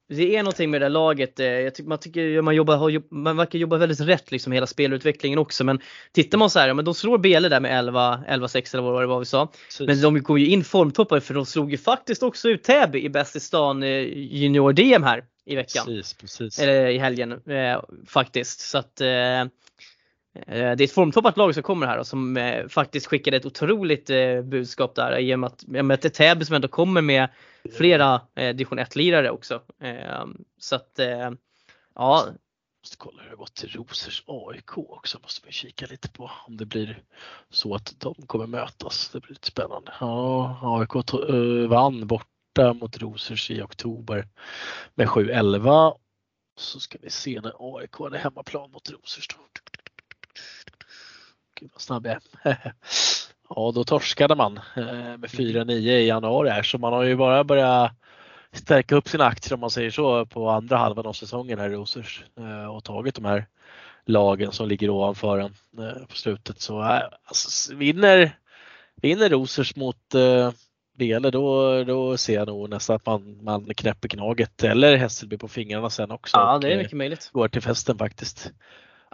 det är någonting med det här laget. eh, Jag tycker, man tycker man jobbar, man verkar jobba väldigt rätt liksom hela spelutvecklingen också. Men tittar man så här, men de slår Bele där med 11, 11-6 eller vad det var vi sa. Men de går ju in formtoppar för de slog ju faktiskt också ut Täby i Bäst i stan eh, junior DM här i veckan. Precis, precis. Eller i helgen eh, faktiskt. Så att eh, Eh, det är ett formtoppat lag som kommer här och som eh, faktiskt skickade ett otroligt eh, budskap där i och med att, jag mötte med att det är Täby som ändå kommer med flera division 1-lirare också. Ehm, så att ja, Måste kolla hur det har gått till Rosers AIK också. Måste vi kika lite på om det blir så att de kommer mötas. Det blir lite spännande. Ja, AIK vann borta mot Rosers i oktober med 7-11. Så ska vi se när AIK hade hemmaplan mot Rosers. Då. Gud vad snabb jag (laughs) är. Ja, då torskade man eh, med 4-9 i januari här så man har ju bara börjat stärka upp sina aktier om man säger så på andra halvan av säsongen här i Rosers eh, och tagit de här lagen som ligger ovanför en eh, på slutet. Så alltså, vinner, vinner Rosers mot eh, Bele då, då ser jag nog nästan att man, man knäpper Gnaget eller Hässelby på fingrarna sen också. ja det är mycket möjligt. går till festen faktiskt.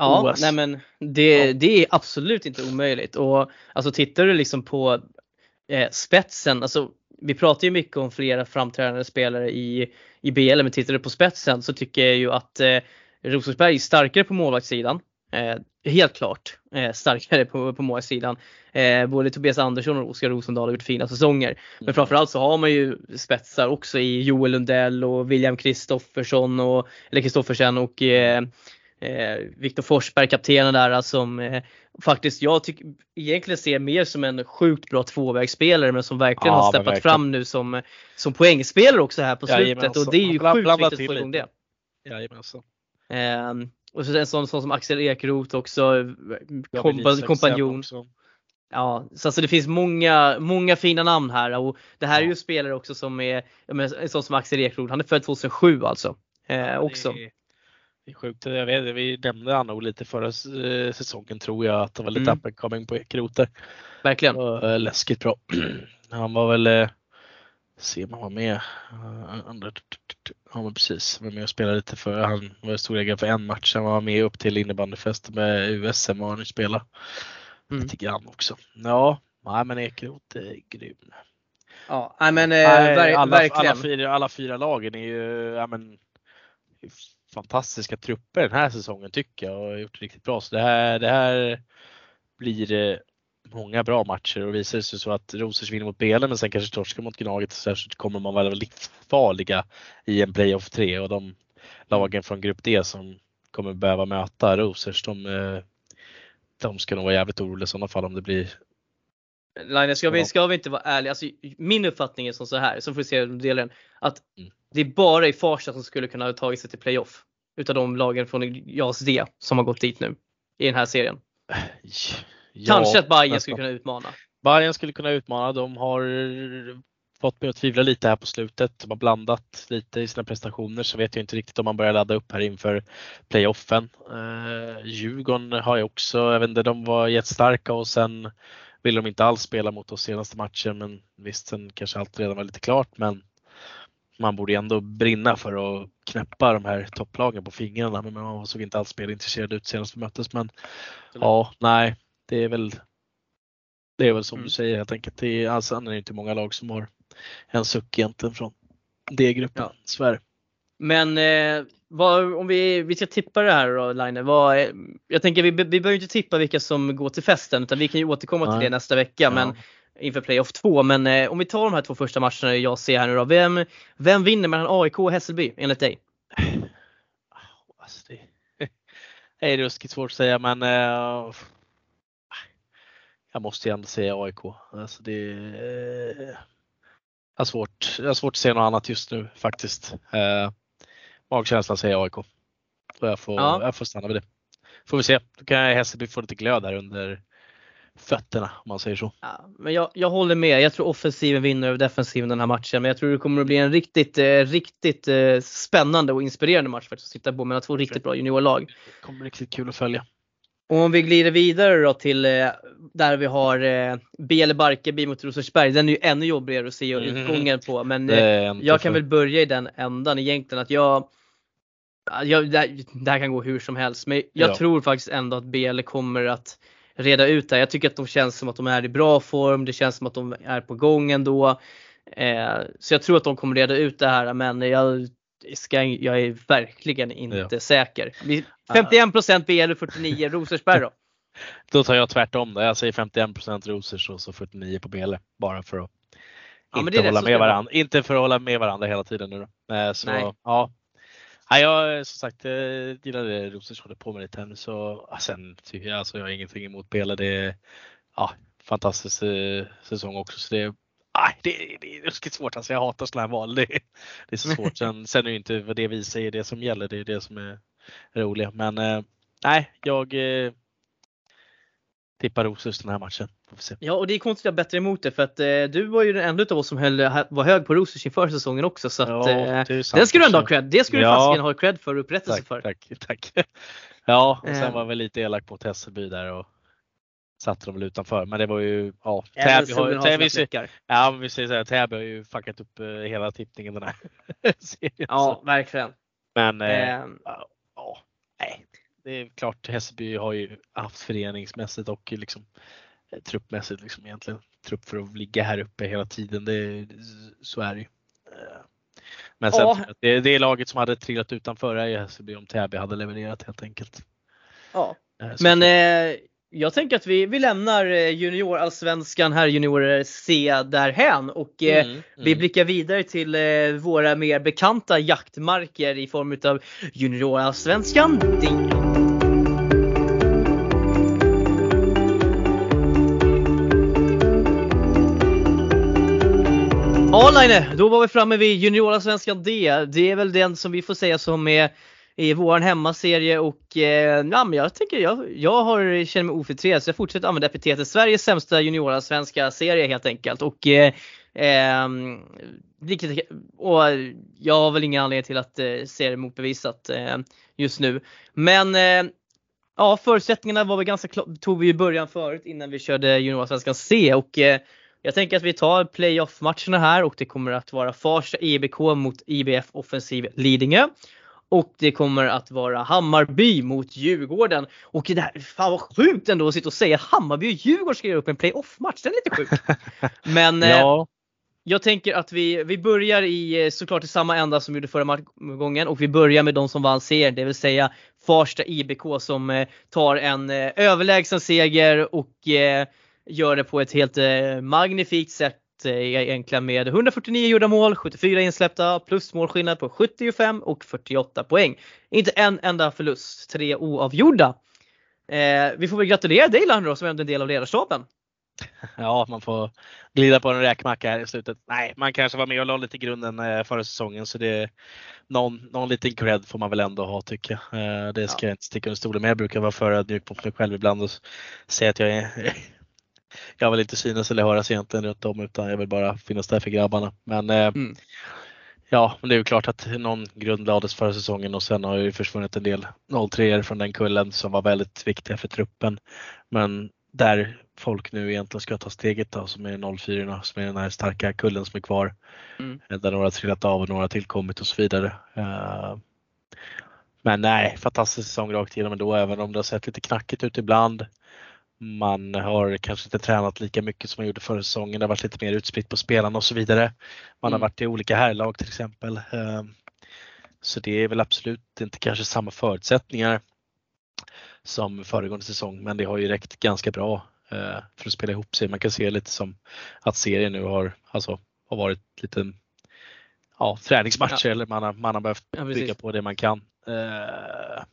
Ja, OS. nej men det, Ja. det är absolut inte omöjligt. Och alltså tittar du liksom på eh, spetsen, alltså vi pratar ju mycket om flera framträdande spelare i, i BL, men tittar du på spetsen så tycker jag ju att eh, Rosersberg är starkare på målvaktssidan. Eh, helt klart eh, starkare på, på målvaktssidan. Eh, både Tobias Andersson och Oskar Rosendahl har gjort fina säsonger. Men framförallt så har man ju spetsar också i Joel Lundell och William Kristoffersson och, eller Kristoffersen och eh, eh, Viktor Forsberg, kaptenen där som eh, faktiskt jag tycker egentligen ser mer som en sjukt bra tvåvägsspelare men som verkligen Ja, har steppat verkligen. fram nu som, som poängspelare också här på slutet och det är ju sjukt viktigt att få igång det. Jajamensan. Ehm, och så en sån, sån som Axel Ekroth också, eh, kompa, kompanjon. också. Ja, så alltså det finns många, många fina namn här och det här är ju spelare också som är, en sån som Axel Ekroth, han är född 2007 alltså. Eh, också. Är, det är sjukt. Jag vet, vi nämnde han nog lite förra eh, säsongen tror jag att det var lite Mm. up and coming på Ekeroth där. Verkligen. Och, eh, läskigt bra. (clears throat) Han var väl, eh, se om han var med. andra- Ja men precis, var med och spelade lite för, han var storägare för en match. Han var med upp till innebandyfesten med USM och han spela Mm. lite grann också. Ja, nej men Ekeroth är grym. Ja, men eh, ver- alla, verkligen. Alla fyra, alla fyra lagen är ju ja, men, fantastiska trupper den här säsongen tycker jag och har gjort det riktigt bra. Så det här, det här blir eh, många bra matcher och visar det sig så att Rosers vinner mot Belen men sen kanske torskar mot Gnaget så, så kommer man vara livsfarliga i en playoff 3 och de lagen från grupp D som kommer behöva möta Rosers de, eh, de ska nog vara jävligt oroliga i sådana fall om det blir Line, ska vi, ska vi inte vara ärliga? Alltså, min uppfattning är som så här, så får vi se om du delar den. Att Mm. det är bara i Farsta som skulle kunna ha tagit sig till playoff. Utav de lagen från JAS D som har gått dit nu. I den här serien. Ja, Kanske att Bayern nästan. skulle kunna utmana. Bayern skulle kunna utmana. De har fått mig att tvivla lite här på slutet. De har blandat lite i sina prestationer så vet jag inte riktigt om man börjar ladda upp här inför playoffen. Eh, Djurgården har jag också, jag vet inte, de var jättestarka och sen ville de inte alls spela mot oss senaste matchen men visst sen kanske allt redan var lite klart men man borde ändå brinna för att knäppa de här topplagen på fingrarna men man såg inte alls spelintresserad ut senast vi möttes men ja, nej, det är väl det är väl som Mm. du säger helt enkelt. Det är, alltså, det är inte många lag som har en suck egentligen från D-gruppen. Ja. Det. Men eh, vad, om vi, vi ska tippa det här då Line, vad, Jag tänker vi, vi behöver inte tippa vilka som går till festen utan vi kan ju återkomma till Nej. det nästa vecka. Men inför playoff 2. Men eh, om vi tar de här två första matcherna jag ser här nu då. Vem, vem vinner mellan AIK och Hässelby enligt dig? (sighs) Alltså, det, det (laughs) är ruskigt svårt att säga men eh, jag måste ju ändå säga AIK. Alltså, det, eh, jag, har svårt, jag har svårt att se något annat just nu faktiskt. Eh, magkänslan säger AIK. Och jag, får, Ja. jag får stanna vid det. Får vi se. Då kan Hässelby få lite glöd här under fötterna om man säger så. Ja, men jag, jag håller med. Jag tror offensiven vinner över defensiven den här matchen. Men jag tror det kommer att bli en riktigt, eh, riktigt eh, spännande och inspirerande match faktiskt att titta på mellan två riktigt bra juniorlag. Det kommer bli riktigt kul att följa. Och om vi glider vidare då till eh, där vi har eh, BL Barkarby mot Rosersberg. Den är ju ännu jobbigare att se Mm. utgången på. Men eh, jag kan väl börja i den ändan egentligen att jag Ja, det, här, det här kan gå hur som helst men jag Ja. tror faktiskt ändå att BL kommer att reda ut det. Jag tycker att de känns som att de är i bra form. Det känns som att de är på gång ändå. Eh, så jag tror att de kommer reda ut det här men jag, ska, jag är verkligen inte säker. Vi- 51% BL och 49 Rosersberg då. (laughs) Då tar jag tvärtom då. Jag säger 51% Rosers och så 49 på Bele. Bara för att Ja, inte hålla med varandra. Inte för att hålla med varandra hela tiden nu då. Eh, Så, Nej. Ja. Ja, jag som sagt eh, gillade Rosers håller på med lite här nu så ah, sen tycker jag alltså jag har ingenting emot Bela. Det är ja, fantastisk eh, säsong också så det är Nej, det, det är ruskigt svårt. Alltså jag hatar sådana här val. (laughs) Det, det är så svårt. Sen, sen är det ju inte vad det vi säger det som gäller. Det är det som är roliga. Men eh, nej, jag eh, tippar Rosers den här matchen. Ja och det är konstigt att jag bättre emot det för att eh, du var ju den enda av oss som höll, var hög på Rosers inför säsongen också så att Ja, eh, den ska du ändå ha cred. Det ska du Ja. fasiken ha cred för och upprättelse Tack, för. tack, tack. (laughs) Ja, och sen Eh. var väl lite elak mot Hässelby där och satte dem väl utanför. Men det var ju, ja, Täby har, har Täby, ja, vi säger så här, Täby har ju fuckat upp eh, hela tippningen den här (laughs) serien. Ja, verkligen. Men eh, Eh, ja, nej. Det är klart Hässelby har ju haft föreningsmässigt och liksom eh, truppmässigt liksom egentligen trupp för att ligga här uppe hela tiden. Det, så är det ju. Eh, Men sen Ja. det, det är laget som hade trillat utanför är ju Hässelby om Täby hade levererat helt enkelt. ja. Eh, så Men eh, jag tänker att vi, vi lämnar juniorallsvenskan här juniorer C därhän och eh, Mm, Vi mm. blickar vidare till eh, våra mer bekanta jaktmarker i form av juniorallsvenskan D. Ja Line, då var vi framme vid juniorallsvenskan D. Det är väl den som vi får säga som är i vår hemmaserie och eh, ja, men jag tänker jag, jag har, känner mig ofiltrerad så jag fortsätter använda epitetet Sveriges sämsta juniorallsvenska serie helt enkelt. Och, eh, eh, och jag har väl ingen anledning till att eh, se det motbevisat eh, just nu. Men eh, ja, förutsättningarna var väl ganska klara, tog vi i början förut innan vi körde juniorallsvenskan C och eh, jag tänker att vi tar playoff-matcherna här och det kommer att vara Farsta IBK mot IBF Offensiv Lidingö. Och det kommer att vara Hammarby mot Djurgården. Och det här, fan vad sjukt ändå att sitta och säga att Hammarby och Djurgården ska göra upp en playoff-match. Den är lite sjuk. (laughs) Men eh, Ja, jag tänker att vi, vi börjar i eh, såklart i samma ända som vi gjorde förra gången och vi börjar med de som vann serien, det vill säga Farsta IBK som eh, tar en eh, överlägsen seger och eh, gör det på ett helt eh, magnifikt sätt eh, egentligen med 149 gjorda mål, 74 insläppta, plus målskillnad på 75 och 48 poäng. Inte en enda förlust, tre oavgjorda. Eh, vi får väl gratulera dig Landro som är en del av ledarstaben. (laughs) Ja, man får glida på en räkmacka här i slutet. Nej, man kanske var med och la lite grunden förra säsongen så det är någon, någon liten cred får man väl ändå ha tycker jag. Det ska ja. jag inte sticka under stolen med. Jag brukar vara för ödmjuk mot mig själv ibland och säga att jag är jag vill inte synas eller höras egentligen runt om utan jag vill bara finnas där för grabbarna. Men eh, mm. Ja, men det är ju klart att någon grund lades förra säsongen och sen har ju försvunnit en del 03 från den kullen som var väldigt viktiga för truppen. Men där folk nu egentligen ska ta steget då, som är 04 som är den här starka kullen som är kvar. Mm. Där några trillat av och några tillkommit och så vidare. Uh, men nej, fantastisk säsong rakt igenom ändå även om det har sett lite knackigt ut ibland. Man har kanske inte tränat lika mycket som man gjorde förra säsongen. Det har varit lite mer utspritt på spelarna och så vidare. Man mm. har varit i olika härlag till exempel. Uh, så det är väl absolut inte kanske samma förutsättningar som föregående säsong men det har ju räckt ganska bra eh, för att spela ihop sig. Man kan se lite som att serien nu har, alltså, har varit lite ja, träningsmatcher ja. eller man har, man har behövt ja, bygga på det man kan. Eh,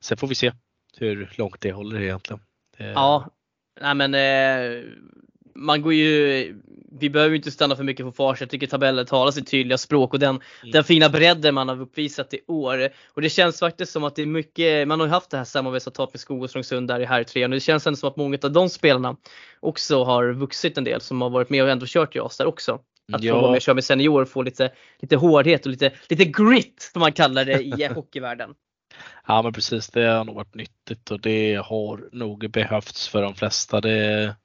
sen får vi se hur långt det håller egentligen. Eh. Ja, nej men eh, man går ju, vi behöver inte stanna för mycket på fars. Jag tycker tabellen talar sitt tydliga språk och den, mm. den fina bredden man har uppvisat i år. Och det känns faktiskt som att det är mycket, man har ju haft det här samarbetsavtalet med Skog och Strömsund där i här tre och det känns ändå som att många av de spelarna också har vuxit en del som har varit med och ändå kört i oss där också. Att ja. få vara med och köra med senior och få lite, lite hårdhet och lite, lite grit som man kallar det i (laughs) hockeyvärlden. Ja men precis, det har nog varit nyttigt och det har nog behövts för de flesta. Det,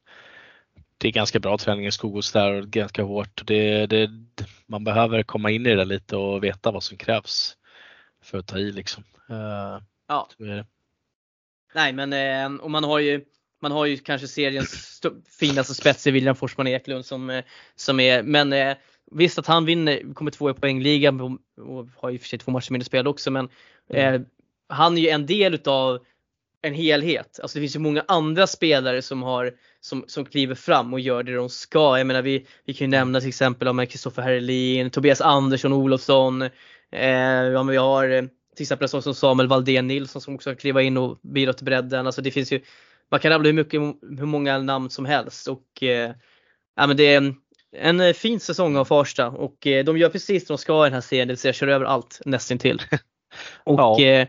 det är ganska bra träning i Skogås där och ganska hårt. Det, det, man behöver komma in i det lite och veta vad som krävs för att ta i liksom. Uh, ja. Nej men eh, och man har ju man har ju kanske seriens finaste spets i William Forsman Eklund som, eh, som är, men eh, visst att han vinner, kommer två i poängligan och har ju för sig två matcher mindre spelade också men mm. eh, han är ju en del utav en helhet. Alltså det finns ju många andra spelare som har som, som kliver fram och gör det de ska. Jag menar vi, vi kan ju nämna till exempel om Kristoffer Herrelin, Tobias Andersson Olofsson. Eh, ja, vi har eh, till exempel en som Samuel Valdén Nilsson som också kan kliva in och bidra till bredden. Alltså det finns ju, man kan rabbla hur, mycket, hur många namn som helst och eh, ja, men det är en, en eh, fin säsong av Farsta och eh, de gör precis det de ska i den här serien, det vill säga kör över allt nästintill. (laughs) Och ja. eh,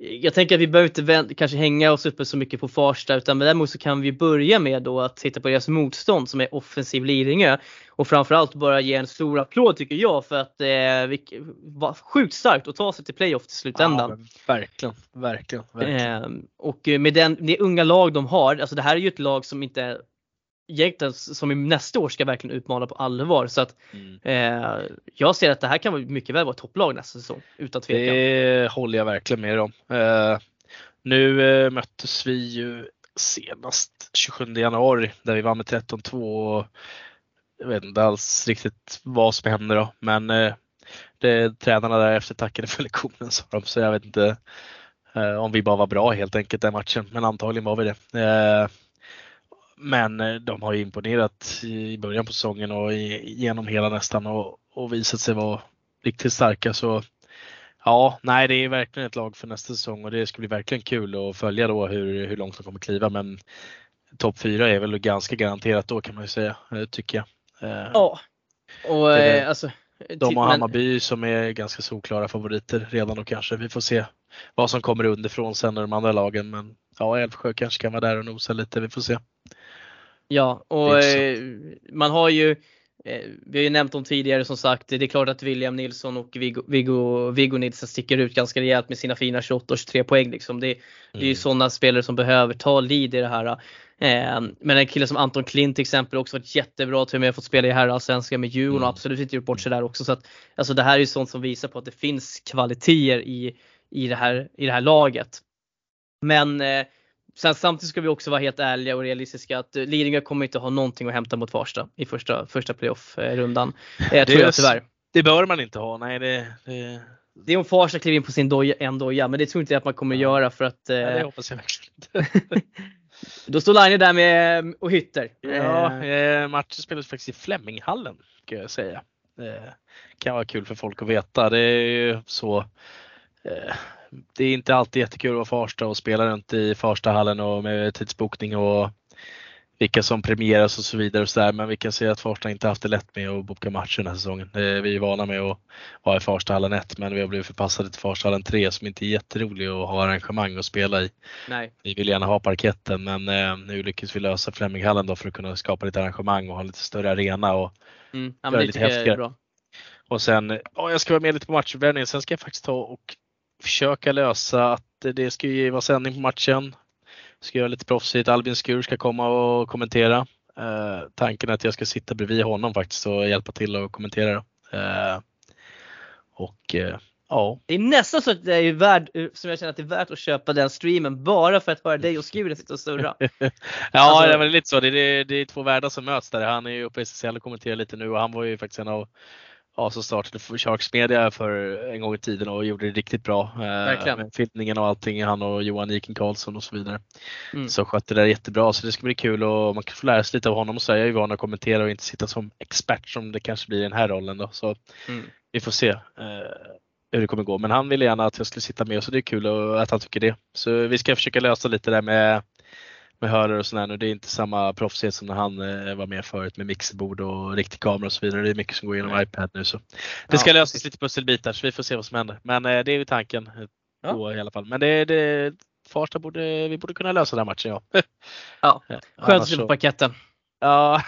jag tänker att vi behöver inte kanske hänga oss uppe så mycket på Farsta utan däremot så kan vi börja med då att titta på deras motstånd som är offensiv Lidingö. Och framförallt bara ge en stor applåd tycker jag för att eh, var sjukt starkt att ta sig till playoff till slutändan. Ja, verkligen, verkligen. verkligen. Eh, och med den, det unga lag de har, alltså det här är ju ett lag som inte egentligen som i nästa år ska verkligen utmana på allvar. Så att mm. eh, jag ser att det här kan mycket väl vara topplag nästa säsong utan tvekan. Det håller jag verkligen med om. Eh, nu eh, möttes vi ju senast 27 januari där vi vann med 13-2 och jag vet inte alls riktigt vad som hände då men eh, det, tränarna därefter tackade för lektionen sa de så jag vet inte eh, om vi bara var bra helt enkelt den matchen men antagligen var vi det. Men eh, de har imponerat i början på säsongen och genom hela nästan och, och visat sig vara riktigt starka. Så ja, nej, det är verkligen ett lag för nästa säsong och det ska bli verkligen kul att följa då hur, hur långt de kommer kliva. Men topp 4 är väl ganska garanterat då kan man ju säga, eh, tycker jag. Eh, ja, och eh, alltså. De och Hammarby som är ganska solklara favoriter redan och kanske. Vi får se vad som kommer underifrån sen i de andra lagen. Men ja, Älvsjö kanske kan vara där och nosa lite. Vi får se. Ja, och eh, man har ju eh, vi har ju nämnt dem tidigare som sagt. Det är klart att William Nilsson och Viggo, Viggo, Viggo Nilsson sticker ut ganska rejält med sina fina 28 och 23 poäng. Liksom. Det, mm. det är ju mm. sådana spelare som behöver ta lead i det här. Eh, men en kille som Anton Klint till exempel också varit jättebra till och med fått spela i herrallsvenskan med Djurgården mm. och absolut inte gjort bort sig där också. Så att, alltså det här är ju sånt som visar på att det finns kvaliteter i, i, det, här, i det här laget. Men Sen samtidigt ska vi också vara helt ärliga och realistiska att eh, Lidingö kommer inte ha någonting att hämta mot Farsta i första, första playoff-rundan. Det tror jag tyvärr. Det bör man inte ha. Nej, det, det... det är om Farsta kliver in på sin doja, en doja, men det tror inte jag att man kommer göra för att. Nej, det eh, hoppas jag verkligen inte. (laughs) Då står Line där med och hytter. Ja, eh, matchen spelas faktiskt i Fleminghallen kan jag säga. Det kan vara kul för folk att veta. Det är ju så det är inte alltid jättekul att vara Farsta och spela runt i Farstahallen och med tidsbokning och vilka som premieras och så vidare och så där. Men vi kan se att Farsta inte haft det lätt med att boka matcher den här säsongen. Vi är vana med att vara i Farstahallen 1 men vi har blivit förpassade till Farstahallen 3 som inte är jätterolig att ha arrangemang att spela i. Nej. Vi vill gärna ha parketten men eh, nu lyckas vi lösa Fleminghallen då för att kunna skapa lite arrangemang och ha lite större arena och mm. ja, men det lite häftigare. Och sen, ja, jag ska vara med lite på matchuppvärmningen. Sen ska jag faktiskt ta och försöka lösa att det ska ju vara sändning på matchen. Ska göra lite proffsigt. Albin Skur ska komma och kommentera. Eh, tanken är att jag ska sitta bredvid honom faktiskt och hjälpa till och kommentera. Eh, och eh, ja. Det är nästan så att det är värd, som jag känner att det är värt att köpa den streamen bara för att höra dig och Skuren sitta och surra. (laughs) ja, alltså, det är lite så. Det är, det är två världar som möts där. Han är ju uppe i SSL och kommenterar lite nu och han var ju faktiskt en av ja, som startade Sharks Media för en gång i tiden och gjorde det riktigt bra. Eh, Verkligen. Med filmningen och allting, han och Johan Iken Karlsson och så vidare. Mm. Så skötte det där jättebra så det ska bli kul och man kan få lära sig lite av honom och säga jag är van att kommentera och inte sitta som expert som det kanske blir i den här rollen då. Så mm. vi får se eh, hur det kommer gå. Men han ville gärna att jag skulle sitta med så det är kul att han tycker det. Så vi ska försöka lösa lite där med med hörare och sådär nu. Det är inte samma proffsighet som när han eh, var med förut med mixerbord och riktig kamera och så vidare. Det är mycket som går genom iPad nu. Så. Det ska ja, lösas lite pusselbitar så vi får se vad som händer. Men eh, det är ju tanken eh, ja. då, i alla fall. Men det, det, Farsta borde, vi borde kunna lösa den här matchen ja. (laughs) Ja, skönt att slippa paketten. Ja,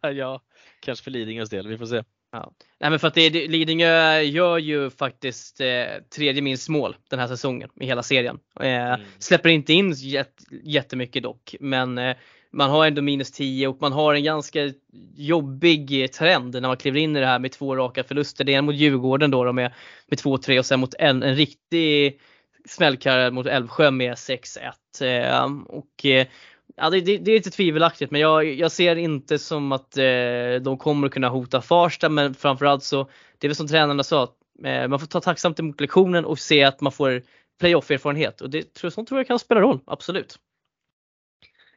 (laughs) ja, kanske för Lidingös del. Vi får se. Ja. Nej men för att det, Lidingö gör ju faktiskt eh, tredje minst mål den här säsongen i hela serien. Eh, mm. Släpper inte in jät, jättemycket dock men eh, man har ändå minus 10 och man har en ganska jobbig trend när man kliver in i det här med två raka förluster. Det är en mot Djurgården då, då med, med 2-3 och sen mot en, en riktig smällkarriär mot Älvsjö med 6-1. Eh, och eh, Ja, det, det, det, är lite tvivelaktigt men jag, jag ser inte som att eh, de kommer kunna hota Farsta men framförallt så, det är väl som tränarna sa, eh, man får ta tacksamt emot lektionen och se att man får playoff-erfarenhet och det tror, sånt tror jag kan spela roll, absolut.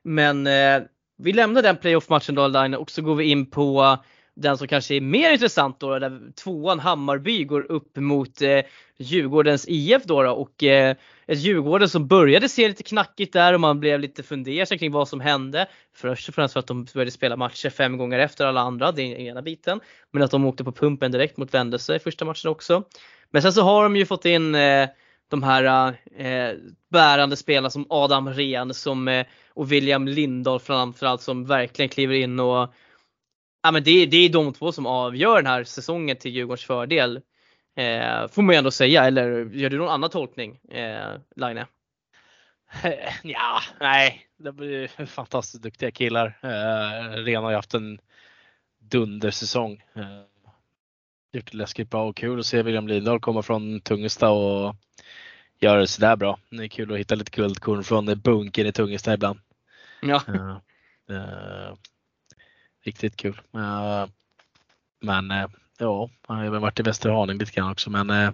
Men eh, vi lämnar den playoff-matchen då Line, och så går vi in på den som kanske är mer intressant då, där tvåan Hammarby går upp mot eh, Djurgårdens IF då, då och eh, ett Djurgården som började se lite knackigt där och man blev lite fundersam kring vad som hände. Först och främst för att de började spela matcher fem gånger efter alla andra, det är ena biten. Men att de åkte på pumpen direkt mot Vändelse i första matchen också. Men sen så har de ju fått in eh, de här eh, bärande spelarna som Adam Rehn som, eh, och William Lindahl framförallt som verkligen kliver in och ja, men det, det är de två som avgör den här säsongen till Djurgårdens fördel. Eh, får man ju ändå säga, eller gör du någon annan tolkning eh, Line? Ja, nej, det blir fantastiskt duktiga killar. Eh, Ren har ju haft en dundersäsong. Eh, gjort det läskigt bra och kul att se William Lindahl komma från Tungesta och göra det sådär bra. Det är kul att hitta lite guldkorn från bunken i Tungesta ibland. Ja. Eh, eh, riktigt kul. Eh, men eh, ja, han har även varit i Västerhaning lite grann också men eh,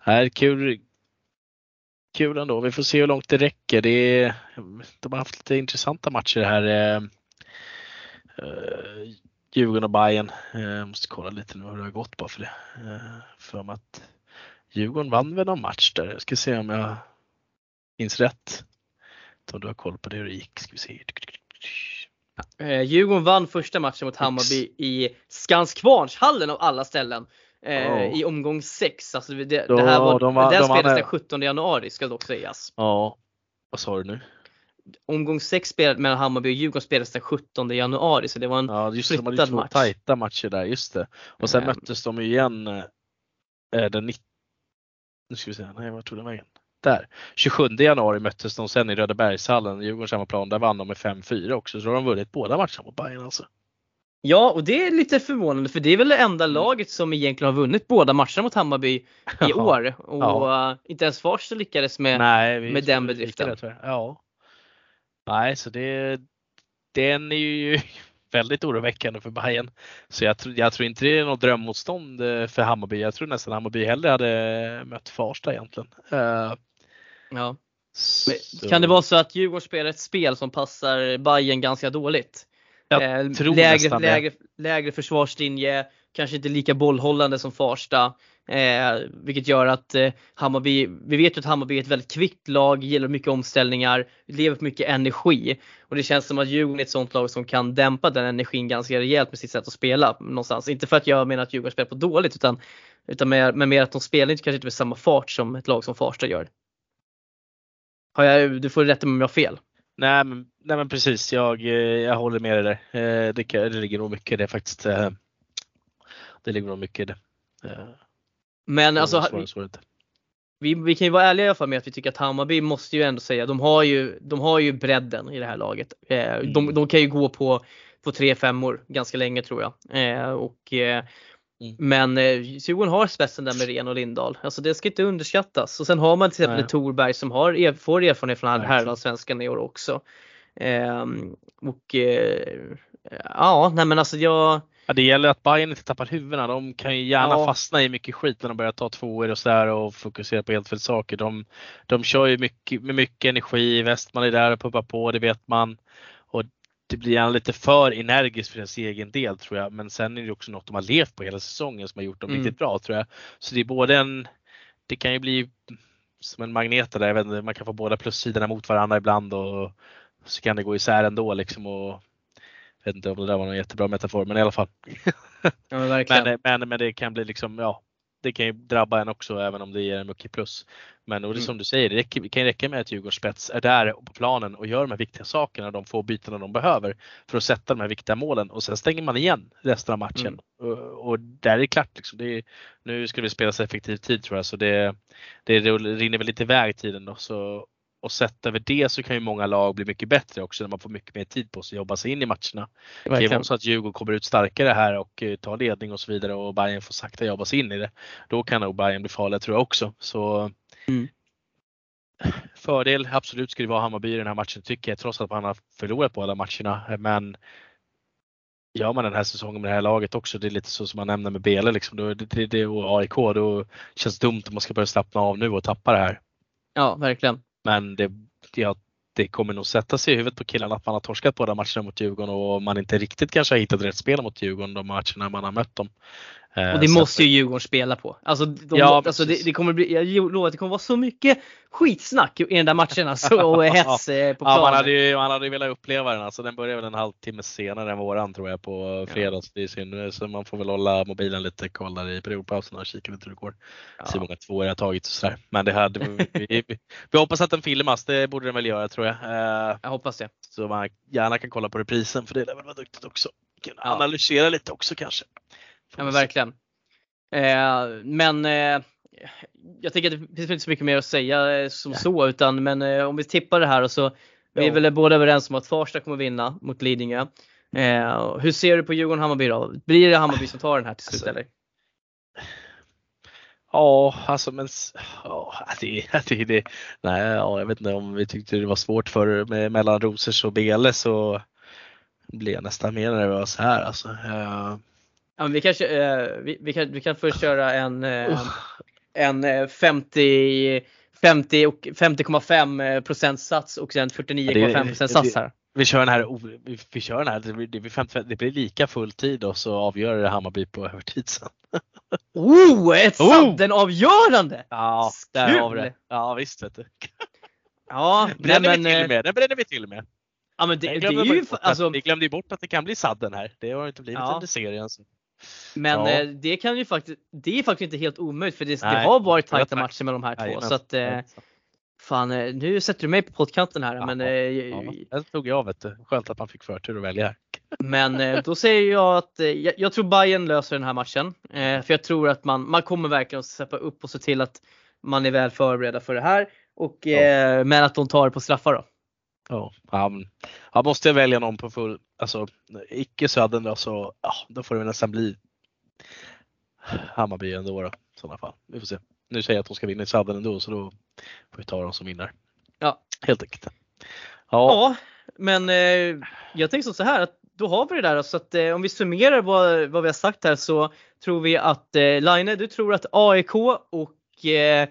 är kul, kul ändå. Vi får se hur långt det räcker. Det är, de har haft lite intressanta matcher här. Eh, eh Djurgården och Bayern. Eh, jag måste kolla lite nu hur det har gått bara för det. Eh, för mig att Djurgården vann väl någon match där. Jag ska se om jag minns rätt. Om du har koll på det hur det gick. Ska vi se. Eh, Djurgården vann första matchen mot Hammarby i Skanskvarnshallen av alla ställen. Eh, oh. I omgång 6. Alltså det, det här var, de var, den de spelades den 17 januari ska dock sägas. Ja, vad sa du nu? Omgång 6 mellan Hammarby och Djurgården spelades den 17 januari så det var en ja, just flyttad de match. tajta matcher där, just det. Och sen mm. möttes de igen eh, den 19 nu ska vi se, nej vad tog den vägen? Där. 27 januari möttes de sen i Rödabergshallen, Djurgårdens hemmaplan. Där vann de med 5-4 också, så då har de vunnit båda matcherna mot Bayern alltså. Ja, och det är lite förvånande för det är väl det enda mm. laget som egentligen har vunnit båda matcherna mot Hammarby i (laughs) ja. år. Och ja. inte ens Farsta lyckades med, Nej, med den bedriften. Det, ja. Nej, så det, den är ju (laughs) väldigt oroväckande för Bayern. Så jag, jag tror inte det är något drömmotstånd eh, för Hammarby. Jag tror nästan Hammarby hellre hade mött Farsta egentligen. Uh, Ja. Kan det vara så att Djurgården spelar ett spel som passar Bayern ganska dåligt? Jag eh, tror lägre, lägre, lägre försvarslinje, kanske inte lika bollhållande som Farsta. Eh, vilket gör att eh, Hammarby, vi vet ju att Hammarby är ett väldigt kvickt lag, gillar mycket omställningar, lever på mycket energi. Och det känns som att Djurgården är ett sånt lag som kan dämpa den energin ganska rejält med sitt sätt att spela någonstans. Inte för att jag menar att Djurgården spelar på dåligt utan, utan mer, men mer att de spelar inte, kanske inte med samma fart som ett lag som Farsta gör. Har jag, du får rätta mig om jag har fel. Nej men, nej men precis, jag, eh, jag håller med dig där. Eh, det, det ligger nog mycket i det faktiskt. Eh, det ligger nog mycket i det. Men alltså, vi, vi, kan ju vara ärliga i alla fall med att vi tycker att Hammarby måste ju ändå säga, de har ju, de har ju bredden i det här laget. Mm. De, de kan ju gå på, på tre femmor ganska länge tror jag. Och Mm. Men eh, Djurgården har spetsen där med Ren och Lindahl. Alltså det ska inte underskattas. Och sen har man till exempel Torberg som har, er, får erfarenhet från herrallsvenskan i år också. Eh, och eh, ja, nej men alltså jag Ja, det gäller att Bayern inte tappar huvudena. De kan ju gärna ja. fastna i mycket skit när de börjar ta tvåor och sådär och fokusera på helt fel saker. De, de kör ju mycket, med mycket energi. Westman är där och pumpar på, det vet man det blir gärna lite för energiskt för deras egen del tror jag. Men sen är det också något de har levt på hela säsongen som har gjort dem mm. riktigt bra tror jag. Så det är både en, det kan ju bli som en magnet där, jag vet inte, man kan få båda plussidorna mot varandra ibland och så kan det gå isär ändå liksom. Och, jag vet inte om det där var någon jättebra metafor men i alla fall. Ja, men, (laughs) men, men, det kan bli liksom, ja, det kan ju drabba en också även om det ger en mycket plus. Men och det mm. som du säger, det, räcker, det kan räcka med att Djurgårdens spets är där på planen och gör de här viktiga sakerna, de få bytena de behöver för att sätta de här viktiga målen och sen stänger man igen resten av matchen. Mm. Och, och, där är det klart. Liksom. Det är, nu ska vi spela så effektiv tid tror jag så det, det, det rinner väl lite iväg tiden då. Så, och sett över det så kan ju många lag bli mycket bättre också när man får mycket mer tid på sig att jobba sig in i matcherna. Det kan ju vara så att Djurgården kommer ut starkare här och eh, tar ledning och så vidare och Bayern får sakta jobba sig in i det. Då kan nog Bayern bli farliga tror jag också. Så mm. Fördel, absolut ska det vara Hammarby i den här matchen tycker jag trots att man har förlorat på alla matcherna. Men gör man den här säsongen med det här laget också, det är lite så som man nämner med Bele liksom, då, det, det, och AIK, då känns det dumt om man ska börja slappna av nu och tappa det här. Ja, verkligen. Men det, ja, det kommer nog sätta sig i huvudet på killarna att man har torskat båda matcherna mot Djurgården och man inte riktigt kanske har hittat rätt spel mot Djurgården de matcherna man har mött dem. Eh, och det måste ju Djurgården spela på. Alltså, de, ja, alltså det, det, kommer bli, jag lovar att det kommer vara så mycket skitsnack i den där matchen alltså, och (laughs) hets på planen. Ja, man hade ju man hade velat uppleva den. Alltså, den börjar väl en halvtimme senare än våran tror jag på fredags. Ja. Synd, så man får väl hålla mobilen lite koll där i periodpausen och kika lite hur det går. Ja. Se hur många tvåor jag tagit och sådär. Men det hade, vi, vi, vi, hoppas att den filmas, det borde den väl göra tror jag. Eh, jag hoppas det. Så man gärna kan kolla på reprisen för det lär väl vara duktigt också. Kan analysera lite också kanske. Ja men verkligen. Eh, men eh, jag tycker att det finns inte så mycket mer att säga eh, som ja. så utan men om vi tippar det här och så vi är väl båda överens om att Farsta kommer vinna mot Lidingö. Eh, hur ser du på Djurgården-Hammarby då? Blir det Hammarby som tar den här till slut alltså, eller? Ja, alltså men ja, det, det, det, nej, ja, jag vet inte om vi tyckte det var svårt för med, mellan Rosers och Bele så blir jag nästan mer nervös här alltså. Uh, Ja, vi, kanske, eh, vi, vi, kan, vi kan först köra en, eh, en 50 50 och 50,5 procents sats och sen 49,5 procents sats här. Vi kör den här, vi, kör den här det, blir, 50, det blir lika full tid och så avgör det Hammarby på övertid sen. (laughs) Oh, ett oh! Sadden-avgörande! Ja, där har vi det. Ja visst vet du. (laughs) Ja, bränner nej, men, vi till med. Den bränner vi till med. Ja men det, det är ju, alltså, vi glömde ju bort att det kan bli sadden här. Det har inte blivit ja. under serien. Så. Men ja. eh, det kan ju faktiskt, det är faktiskt inte helt omöjligt för det, det har varit tajta matcher med de här två. så att, eh, fan, eh, nu sätter du mig på poddkanten här. Ja, men, eh, ja, det tog jag vet du. Skönt att man fick förtur att välja. Men eh, då säger jag att eh, jag, jag, tror Bayern löser den här matchen. för jag tror att man, man kommer verkligen att steppa upp och se till att man är väl förberedda för det här. Och, Men att de tar det på straffar då. Ja, um, ja, måste jag välja någon på full, alltså icke Södern då så ja, då får det nästan bli Hammarby ändå då, i sådana fall. Vi får se. Nu säger jag att de ska vinna i Södern ändå så då får vi ta dem som vinner. Ja. Helt enkelt. Ja, ja men eh, jag tänker så här att då har vi det där så att eh, om vi summerar vad, vad vi har sagt här så tror vi att eh, Line, du tror att AIK och eh,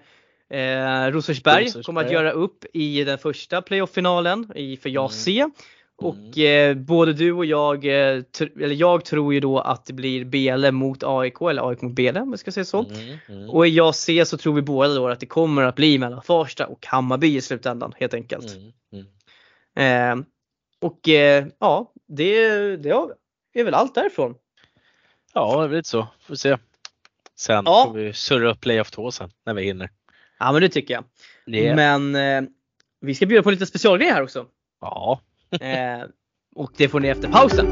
Eh, Rosersberg, kommer att göra upp i den första playoff-finalen för jag mm. Och eh, både du och jag, eh, eller jag tror ju då att det blir Bele mot AIK eller AIK mot Bele om jag ska säga så. Mm, mm, Och i jag C så tror vi båda då att det kommer att bli mellan Farsta och Hammarby i slutändan helt enkelt. mm, mm. Eh, och eh, ja, det, det är väl allt därifrån. Ja, det blir lite så. Får se. Sen Ja. får vi surra upp playoff 2 sen när vi hinner. Ja men det tycker jag. Det, Men eh, vi ska bjuda på lite specialgrejer här också. Ja, (laughs) Eh, och det får ni efter pausen.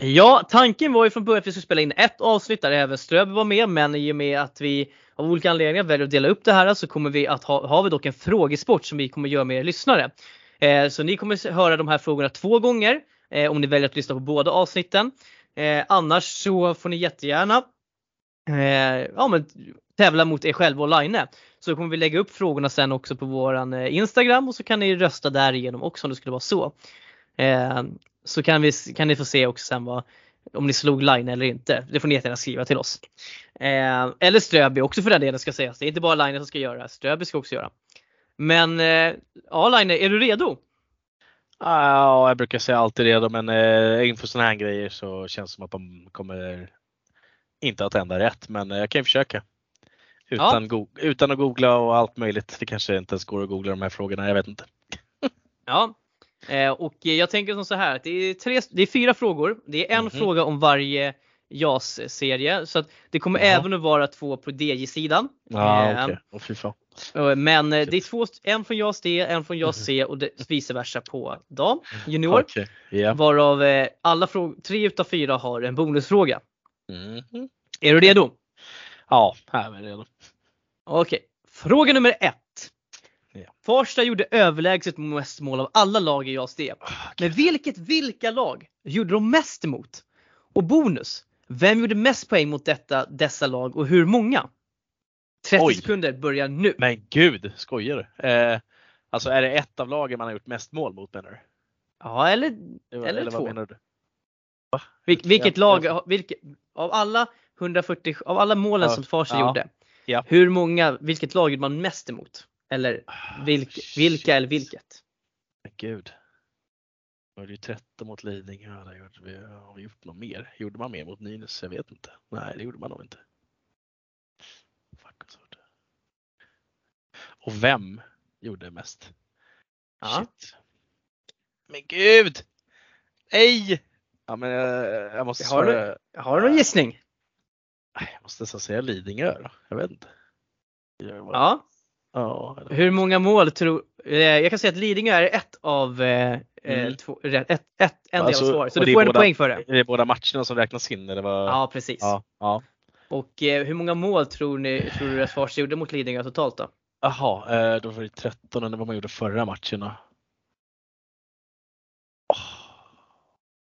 Ja, tanken var ju från början att vi skulle spela in ett avsnitt där även Ströby var med men i och med att vi av olika anledningar väljer att dela upp det här så kommer vi att ha, har vi dock en frågesport som vi kommer göra med er lyssnare. Eh, så ni kommer höra de här frågorna två gånger eh, om ni väljer att lyssna på båda avsnitten. Eh, annars så får ni jättegärna eh, ja, men, tävla mot er själva online. Så kommer vi lägga upp frågorna sen också på våran eh, Instagram och så kan ni rösta därigenom också om det skulle vara så. Eh, så kan, vi, kan ni få se också sen vad, om ni slog line eller inte. Det får ni jättegärna skriva till oss. Eh, eller Ströby också för den delen ska sägas. Det är inte bara Line som ska göra det, Ströby ska också göra. Men eh, ja Line, är du redo? Ja, jag brukar säga alltid redo men eh, inför sådana här grejer så känns det som att de kommer inte att hända rätt men eh, jag kan ju försöka. Utan, go- utan att googla och allt möjligt. Det kanske inte ens går att googla de här frågorna, jag vet inte. (laughs) Ja. Eh, och jag tänker som så här att det är, tre, det är fyra frågor. Det är en Mhm. fråga om varje JAS-serie. Så att det kommer Jaha. även att vara två på DJ-sidan. Ja, Eh, okej. Fan. Eh, Men eh, det är två, en från JAS D, en från JAS C och (laughs) vice versa på dam, junior. Okej, ja. Varav eh, alla frågor, tre utav fyra har en bonusfråga. Mhm. Är du redo? Ja, här är vi redo. Okej. Fråga nummer ett. Ja. Farsta gjorde överlägset mest mål av alla lag i JAS D. Men vilket, vilka lag gjorde de mest emot? Och bonus, vem gjorde mest poäng mot detta, dessa lag och hur många? 30 Oj. sekunder börjar nu. Men gud, skojar du? Eh, alltså är det ett av lagen man har gjort mest mål mot menar du? Ja, eller Eller, Eller två. vad menar du? vil, vilket Ja, lag, vilket, av alla 140, av alla målen Ja, som Farsta ja, gjorde. ja. Hur många, vilket lag gjorde man mest emot? Eller vilk, shit. vilka eller vilket? Men gud. Då var det ju 13 mot Lidingö. Har vi gjort något mer? Gjorde man mer mot Nynäs? Jag vet inte. Nej, det gjorde man nog inte. Fuck vad svårt. Och vem gjorde mest? Ja. Shit. Men gud! Nej! Ja men jag, jag måste Har du- svara. Har du någon gissning? Jag måste nästan säga Lidingö då. Jag vet inte. Jag Ja. ja eller- Hur många mål tror, eh, jag kan säga att Lidingö är ett av, eh, eh, Mm. två, ett, ett, en Alltså, del av svaret. Så du får en båda- poäng för det. Är det båda matcherna som räknas in eller vad? Ja precis. Ja. ja. Och eh, hur många mål tror ni, tror du att Farsta gjorde mot Lidingö totalt då? Jaha, eh, då var det 13 än vad man gjorde förra matcherna.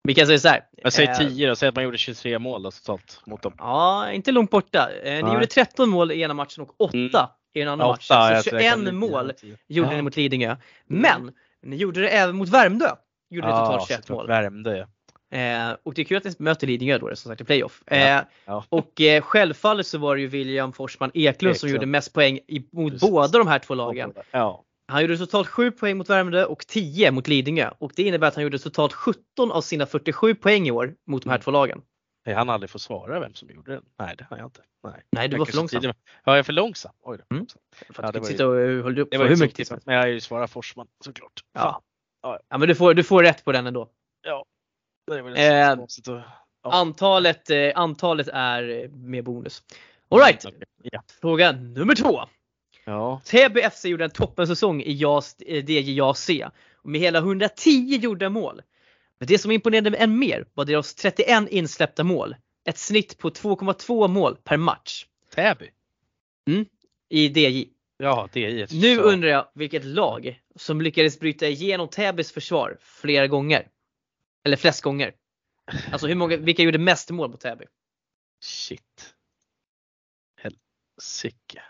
Vi kan säga så här. Jag säger eh, 10 då, säg att man gjorde 23 mål totalt mot dem. Ja, inte långt borta. Eh, Ni Nej. gjorde 13 mål i ena matchen och 8 Mm. i den andra matchen. Så räknar 21 lite, mål tio. gjorde Ja. ni mot Lidingö. Men ni gjorde det även mot Värmdö. Gjorde ni totalt 21 såklart. mål. Värmdö ja. Eh, och det är kul att ni möter Lidingö då som sagt i playoff. Ja, Eh, ja. Och eh, självfallet så var det ju William Forsman Eklund som gjorde mest poäng i, mot Precis. båda de här två lagen. Ja. Han gjorde totalt 7 poäng mot Värmdö och 10 mot Lidingö. Och det innebär att han gjorde totalt 17 av sina 47 poäng i år mot de här Mm. två lagen. Nej, han aldrig får svara vem som gjorde den. Nej, det har jag inte. Nej, Nej, du Jag var för långsam. tidigare- Ja, jag är för långsam. Oj då. Mm. För Ja, att det du var sitta och höll upp Det var hur mycket Men jag har ju svarat Forsman såklart. Ja. Fan. Ja men du får, du får rätt på den ändå. Ja. Eh, att... Ja. Antalet, eh, antalet är eh, med bonus. Alright, Okej, Ja. fråga nummer två. ja. Täby FC gjorde en toppensäsong i JAS, eh, DJ JAS C och med hela 110 gjorda mål. Men det som imponerade än mer var deras 31 insläppta mål. Ett snitt på 2,2 mål per match Täby. i DJ. Ja, ett Nu undrar jag vilket lag som lyckades bryta igenom Täbys försvar flera gånger. Eller flest gånger. Alltså hur många, vilka gjorde mest mål mot Täby? Shit. Helsike.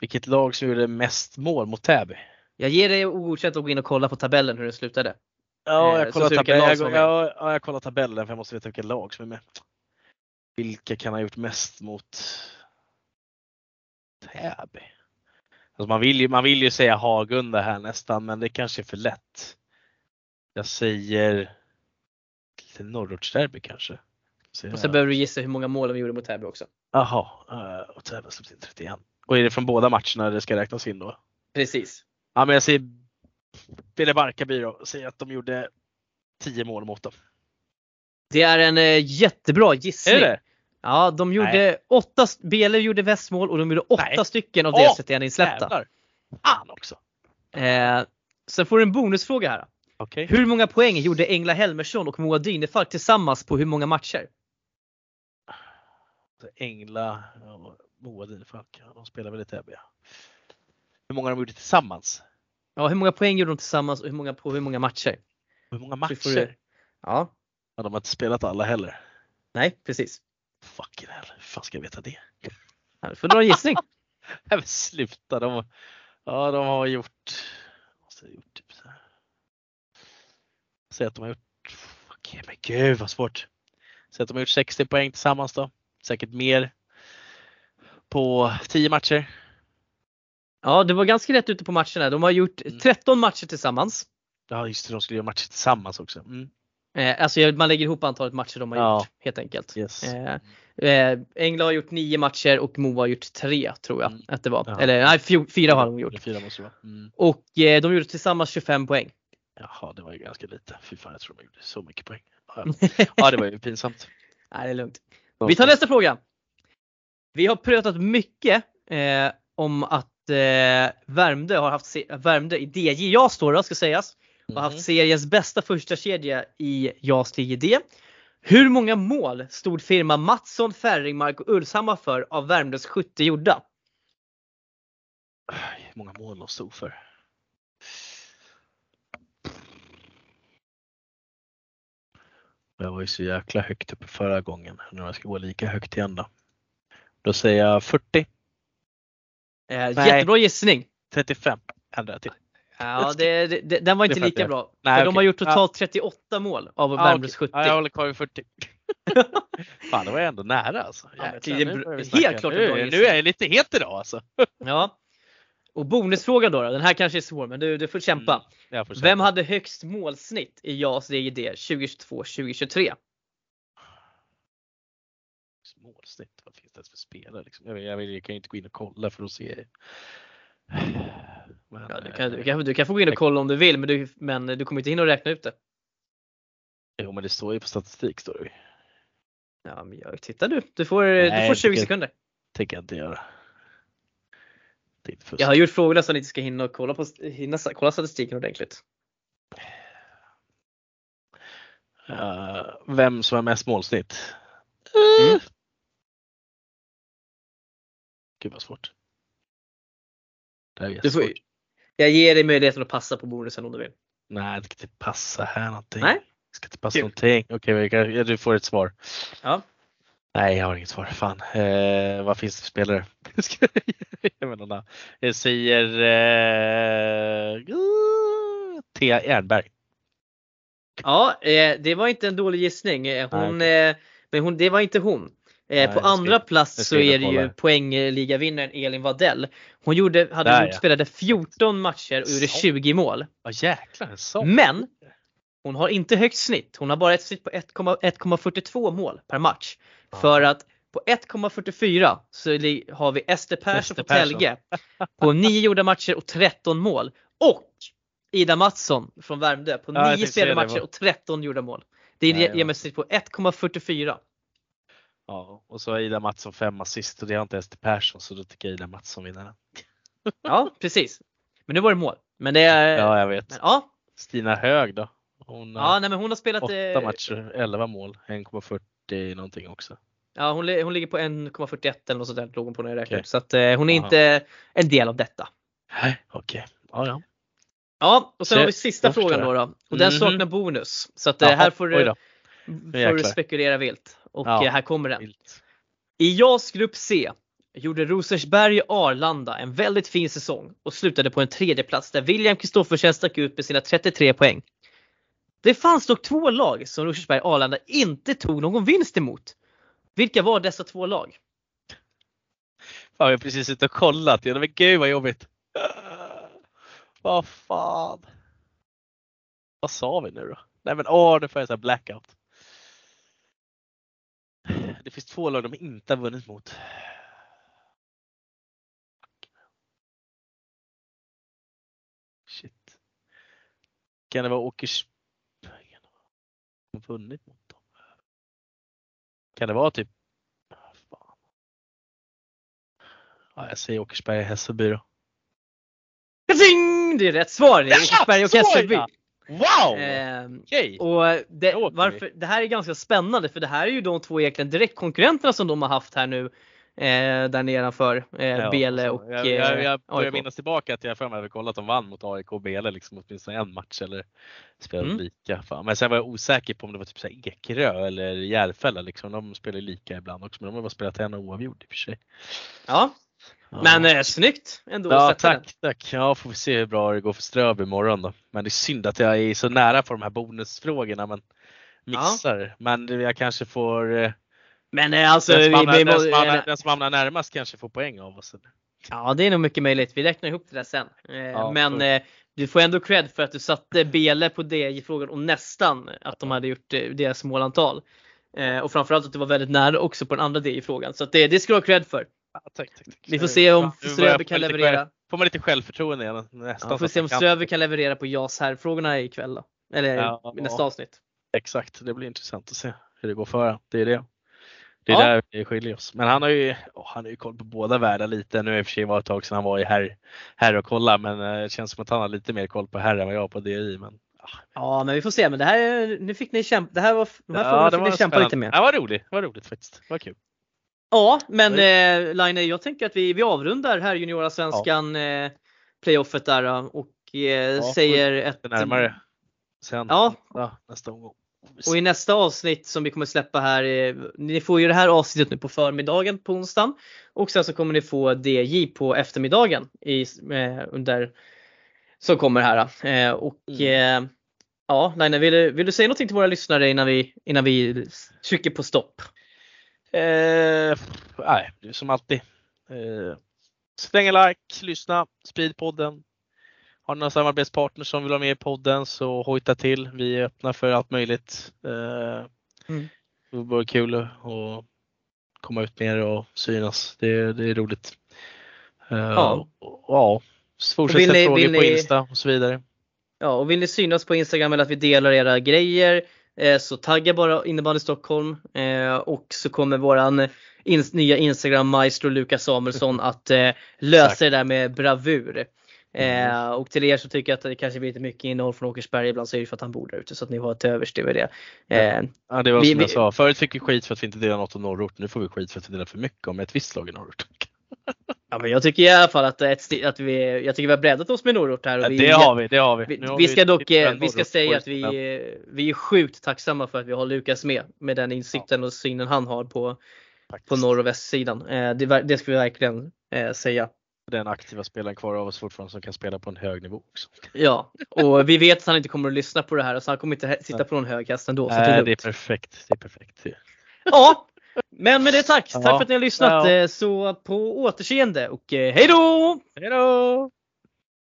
Vilket lag som gjorde mest mål mot Täby? Jag ger dig ogodkänt att gå in och kolla på tabellen hur det slutade. Ja, Eh, jag så kollar, tabellen, jag, jag, ja, jag kollar tabellen för jag måste veta vilka lag som är med. Vilka kan ha gjort mest mot Täby? Alltså man, vill ju, man vill ju säga Hagunda här nästan, men det kanske är för lätt. Jag säger lite norrortsderby kanske. Och så behöver du gissa hur många mål de gjorde mot Täby också. Jaha, uh, och Täby har släppt in 31. Och är det från båda matcherna det ska räknas in då? Precis. Ja men jag säger Bille Barkarby då, säger att de gjorde 10 mål mot dem. Det är en eh, jättebra gissning. Är det Ja, de gjorde Nej. åtta, Bele gjorde västmål och de gjorde åtta Nej. stycken av deras 31 insläppta. Fan också! Eh, sen får du en bonusfråga här. Okay. Hur många poäng gjorde Engla Helmersson och Moa Dynefalk tillsammans på hur många matcher? Engla och Moa Dynefalk, de spelar väl i Täby. Hur många har de gjort tillsammans? Ja, hur många poäng gjorde de tillsammans och hur många på hur många matcher? Hur många matcher? Du... Ja. ja. De har inte spelat alla heller. Nej, precis. Fucking hell, hur fan ska jag veta det? Ja, du får dra en gissning. (laughs) Nej men sluta, de, ja, de har gjort, måste ha gjort. Säg att de har gjort, okej men gud vad svårt. Säg att de har gjort 60 poäng tillsammans då. Säkert mer på 10 matcher. Ja, det var ganska rätt ute på matcherna. De har gjort 13 mm. matcher tillsammans. Ja, just det. De skulle göra matcher tillsammans också. Mm. Eh, alltså man lägger ihop antalet matcher de har ja. gjort helt enkelt. Yes. Eh, eh, England har gjort nio matcher och Moa har gjort tre tror jag mm. att det var. Ja. Eller nej, fyra har de gjort. Fyra måste vara. Mm. Och eh, de gjorde tillsammans 25 poäng. Jaha, det var ju ganska lite. Fy fan, jag tror de gjorde så mycket poäng. Ja, ja (laughs) det var ju pinsamt. nej, det är lugnt. Vi tar nästa fråga. Vi har pratat mycket eh, om att eh, Värmdö har haft, Värmdö i DJ jag står då ska sägas, och haft mhm. seriens bästa första kedja i JAS D. Hur många mål stod firma Mattsson, Färringmark och Ulshammar för av Värmdös 70 gjorda? Hur många mål de stod för? Jag var ju så jäkla högt uppe förra gången. Nu jag ska gå lika högt igen då. Då säger jag 40. Eh, jättebra gissning. 35 ändrar jag till. Ja, det, det, den var inte lika bra. Nej, för okay. de har gjort totalt 38 mål av Värmdös okay. 70. Ja, jag håller kvar vid 40. (laughs) Fan, det var ändå nära alltså. Ja, Jäklar, det är helt klart nu, nu är jag lite het idag alltså. ja. Och bonusfrågan då, då, den här kanske är svår men du, du får kämpa. Mm, får kämpa. Vem hade högst målsnitt i JAS DGD 2022-2023? Målsnitt, vad finns det ens för spelare? Liksom? Jag, jag, jag, kan ju inte gå in och kolla för att se (sighs) men, ja, du, kan, du, kan, du kan få gå in och kolla om du vill men du, men du kommer inte hinna räkna ut det. Jo men det står ju på statistik står det Ja men jag, titta du, du får, Nej, du får 20 tänker, sekunder. tänker jag inte göra. Jag har gjort frågorna så att ni inte ska hinna kolla, på, hinna kolla statistiken ordentligt. Uh, vem som har mest målsnitt? Mm. Gud vad svårt. Det är får, jag ger dig möjligheten att passa på bonusen om du vill. Nej, det ska inte passa här någonting. Nej. Det ska inte passa Kul. någonting. Okej, okay, du får ett svar. Ja. Nej, jag har inget svar. Fan. Eh, vad finns det för spelare? (laughs) jag, jag säger eh, Thea Ernberg. Ja, eh, det var inte en dålig gissning. Eh, hon, Nej, okay. men hon, det var inte hon. Eh, på andra ska, plats så är det ju poängligavinnaren Elin Wadell. Hon gjorde, hade Där, gjort, ja. spelade 14 matcher och gjorde 20 mål. Ja jäklar, så. Men hon har inte högt snitt. Hon har bara ett snitt på 1,42 mål per match. Ja. För att på 1,44 så har vi Ester Persson på Telge på 9 gjorda matcher och 13 mål. Och Ida Mattsson från Värmdö på 9 ja, spelade matcher och 13 gjorda mål. Det ger mig snitt på 1,44. Ja, och så har Ida Mattsson fem assist och det har inte Ester Persson så då tycker jag Ida Mattsson vinner den. Ja, precis. Men nu var det mål. Men det är... Ja, jag vet. Men, ja. Stina Hög då? Hon ja, nej, men hon har spelat... Åtta eh, matcher, 11 mål, 1,40 någonting också. Ja, hon, hon ligger på 1,41 eller något sånt där låg hon på när jag räknade okay. Så att eh, hon är Aha. inte en del av detta. Nej, okej. Okay. Ja, ja. Ja, och sen så, har vi sista frågan då, då. Och den mm saknar bonus. Så att eh, Jaha, här får du, får du spekulera vilt. Och ja, här kommer den. Vilt. I JAS grupp C gjorde Rosersberg Arlanda en väldigt fin säsong och slutade på en tredje plats där William Kristoffersen stack ut med sina 33 poäng. Det fanns dock två lag som Rosersberg Arlanda inte tog någon vinst emot. Vilka var dessa två lag? Fan, jag har precis suttit och kollat. Ja, men gud vad jobbigt. (laughs) Vad fan. Vad sa vi nu då? Nej men åh, nu får jag så här blackout. (sighs) Det finns två lag de inte har vunnit mot. Shit. Kan det vara Åkers... Har vunnit mot dem? Kan det vara typ... Fan. Ja, jag säger Åkersberga Hässelby då. Kasing! Det är rätt svar! Det är Åkersberga och Hässelby. Wow! Okej. och det, varför, det här är ganska spännande för det här är ju de två egentligen direktkonkurrenterna som de har haft här nu eh, där nedanför. Eh, Ja, Bele och jag, jag, jag eh, börjar AIK. minnas tillbaka att jag för mig hade kollat de vann mot AIK och Bele liksom åtminstone en match eller spelade Mm. lika. Fan. Men sen var jag osäker på om det var typ så här Ekerö eller Järfälla liksom. De spelar lika ibland också men de har bara spelat en och oavgjord i och för sig. Ja, Ja. men eh, snyggt ändå Ja sätta den. tack, tack. Ja får vi se hur bra det går för Ströby imorgon då. Men det är synd att jag är så nära på de här bonusfrågorna men missar. Men det- jag kanske får eh, Men eh, alltså, den, vi, som hamnar, vi, den, som hamnar, den som hamnar närmast kanske får poäng av oss. ja det är nog mycket möjligt. Vi räknar ihop det där sen. Eh, Ja, men eh, du får ändå cred för att du satte Bele på det i frågan och nästan att de hade gjort eh, deras målantal. Eh, och framförallt att du var väldigt nära också på den andra DJ-frågan. Så det, det ska du ha cred för. Ja, tack, tack, tack. Vi får se om jag Ströby kan leverera. själv- Får man lite självförtroende igen. Nästan Ja, får se om Ströby kan leverera på JAS här frågorna ikväll då. Eller Ja, nästa ja. avsnitt. Exakt, det blir intressant att se hur det går för. Det är det. Det är Ja. där vi skiljer oss. Men han har ju, åh, han har ju koll på båda världar lite. Nu i och för sig var ett tag sedan han var i herr, herr och kolla men eh, det känns som att han har lite mer koll på herr än vad jag har på DI. Men, ah. Ja, men vi får se. Men det här, är- nu fick ni kämpa. Det här var, de här Ja, frågorna fick ni kämpa spännande. lite med. Det var roligt, det var roligt faktiskt. Det var kul. Ja, men eh, Line, jag tänker att vi, vi avrundar här juniora svenskan eh, playoffet där då, och eh, får säger ett närmare sen Ja. nästa, nästa omgång. Och i nästa avsnitt som vi kommer släppa här, eh, ni får ju det här avsnittet nu på förmiddagen på onsdagen och sen så kommer ni få DJ på eftermiddagen i, eh, under som kommer här. Eh, och Mm. ja, Line, vill, du- vill du säga någonting till våra lyssnare innan vi, innan vi trycker på stopp? Eh, nej, det är som alltid. Eh, släng en like, lyssna, sprid podden. Har ni några samarbetspartners som vill vara med i podden så hojta till. Vi är öppna för allt möjligt. Eh, Mm. Det vore kul att komma ut mer och synas. Det, det är roligt. Eh, Ja. ja. Fortsätt ställa ni- frågor vill på ni- Insta och så vidare. Ja, och vill ni synas på Instagram eller att vi delar era grejer eh, så tagga bara innebandy Stockholm och så kommer våran ins- nya Instagram maestro Lukas Samuelsson att lösa det där med bravur. Mm. Eh, och till er så tycker att det kanske blir lite mycket innehåll från Åkersberga ibland så är det för att han bor där ute så att ni har till övers det med det. Eh, Ja, det var Vi- som vi- jag sa. Förut fick vi skit för att vi inte delade något om norrort. Nu får vi skit för att vi delar för mycket om ett visst lag i norrort. ja, men jag tycker i alla fall att, ett, att vi, jag tycker vi har breddat oss med norrort här. Och Ja, vi, det har vi, det har vi. Vi, har vi ska dock eh, vi ska säga att vi, eh, vi är sjukt tacksamma för att vi har Lukas med med den insikten och synen han har på, på norr och västsidan. Eh, det, det ska vi verkligen eh, säga. Den aktiva spelaren kvar av oss fortfarande som kan spela på en hög nivå också. Ja, och vi vet att han inte kommer att lyssna på det här så han kommer inte sitta på någon hög häst ändå. Så det är Nej, det är perfekt. Det är perfekt. Ja, men med det tack. Tack Ja. för att ni har lyssnat. Ja. Eh, Så på återseende och eh, hej då! Hej då!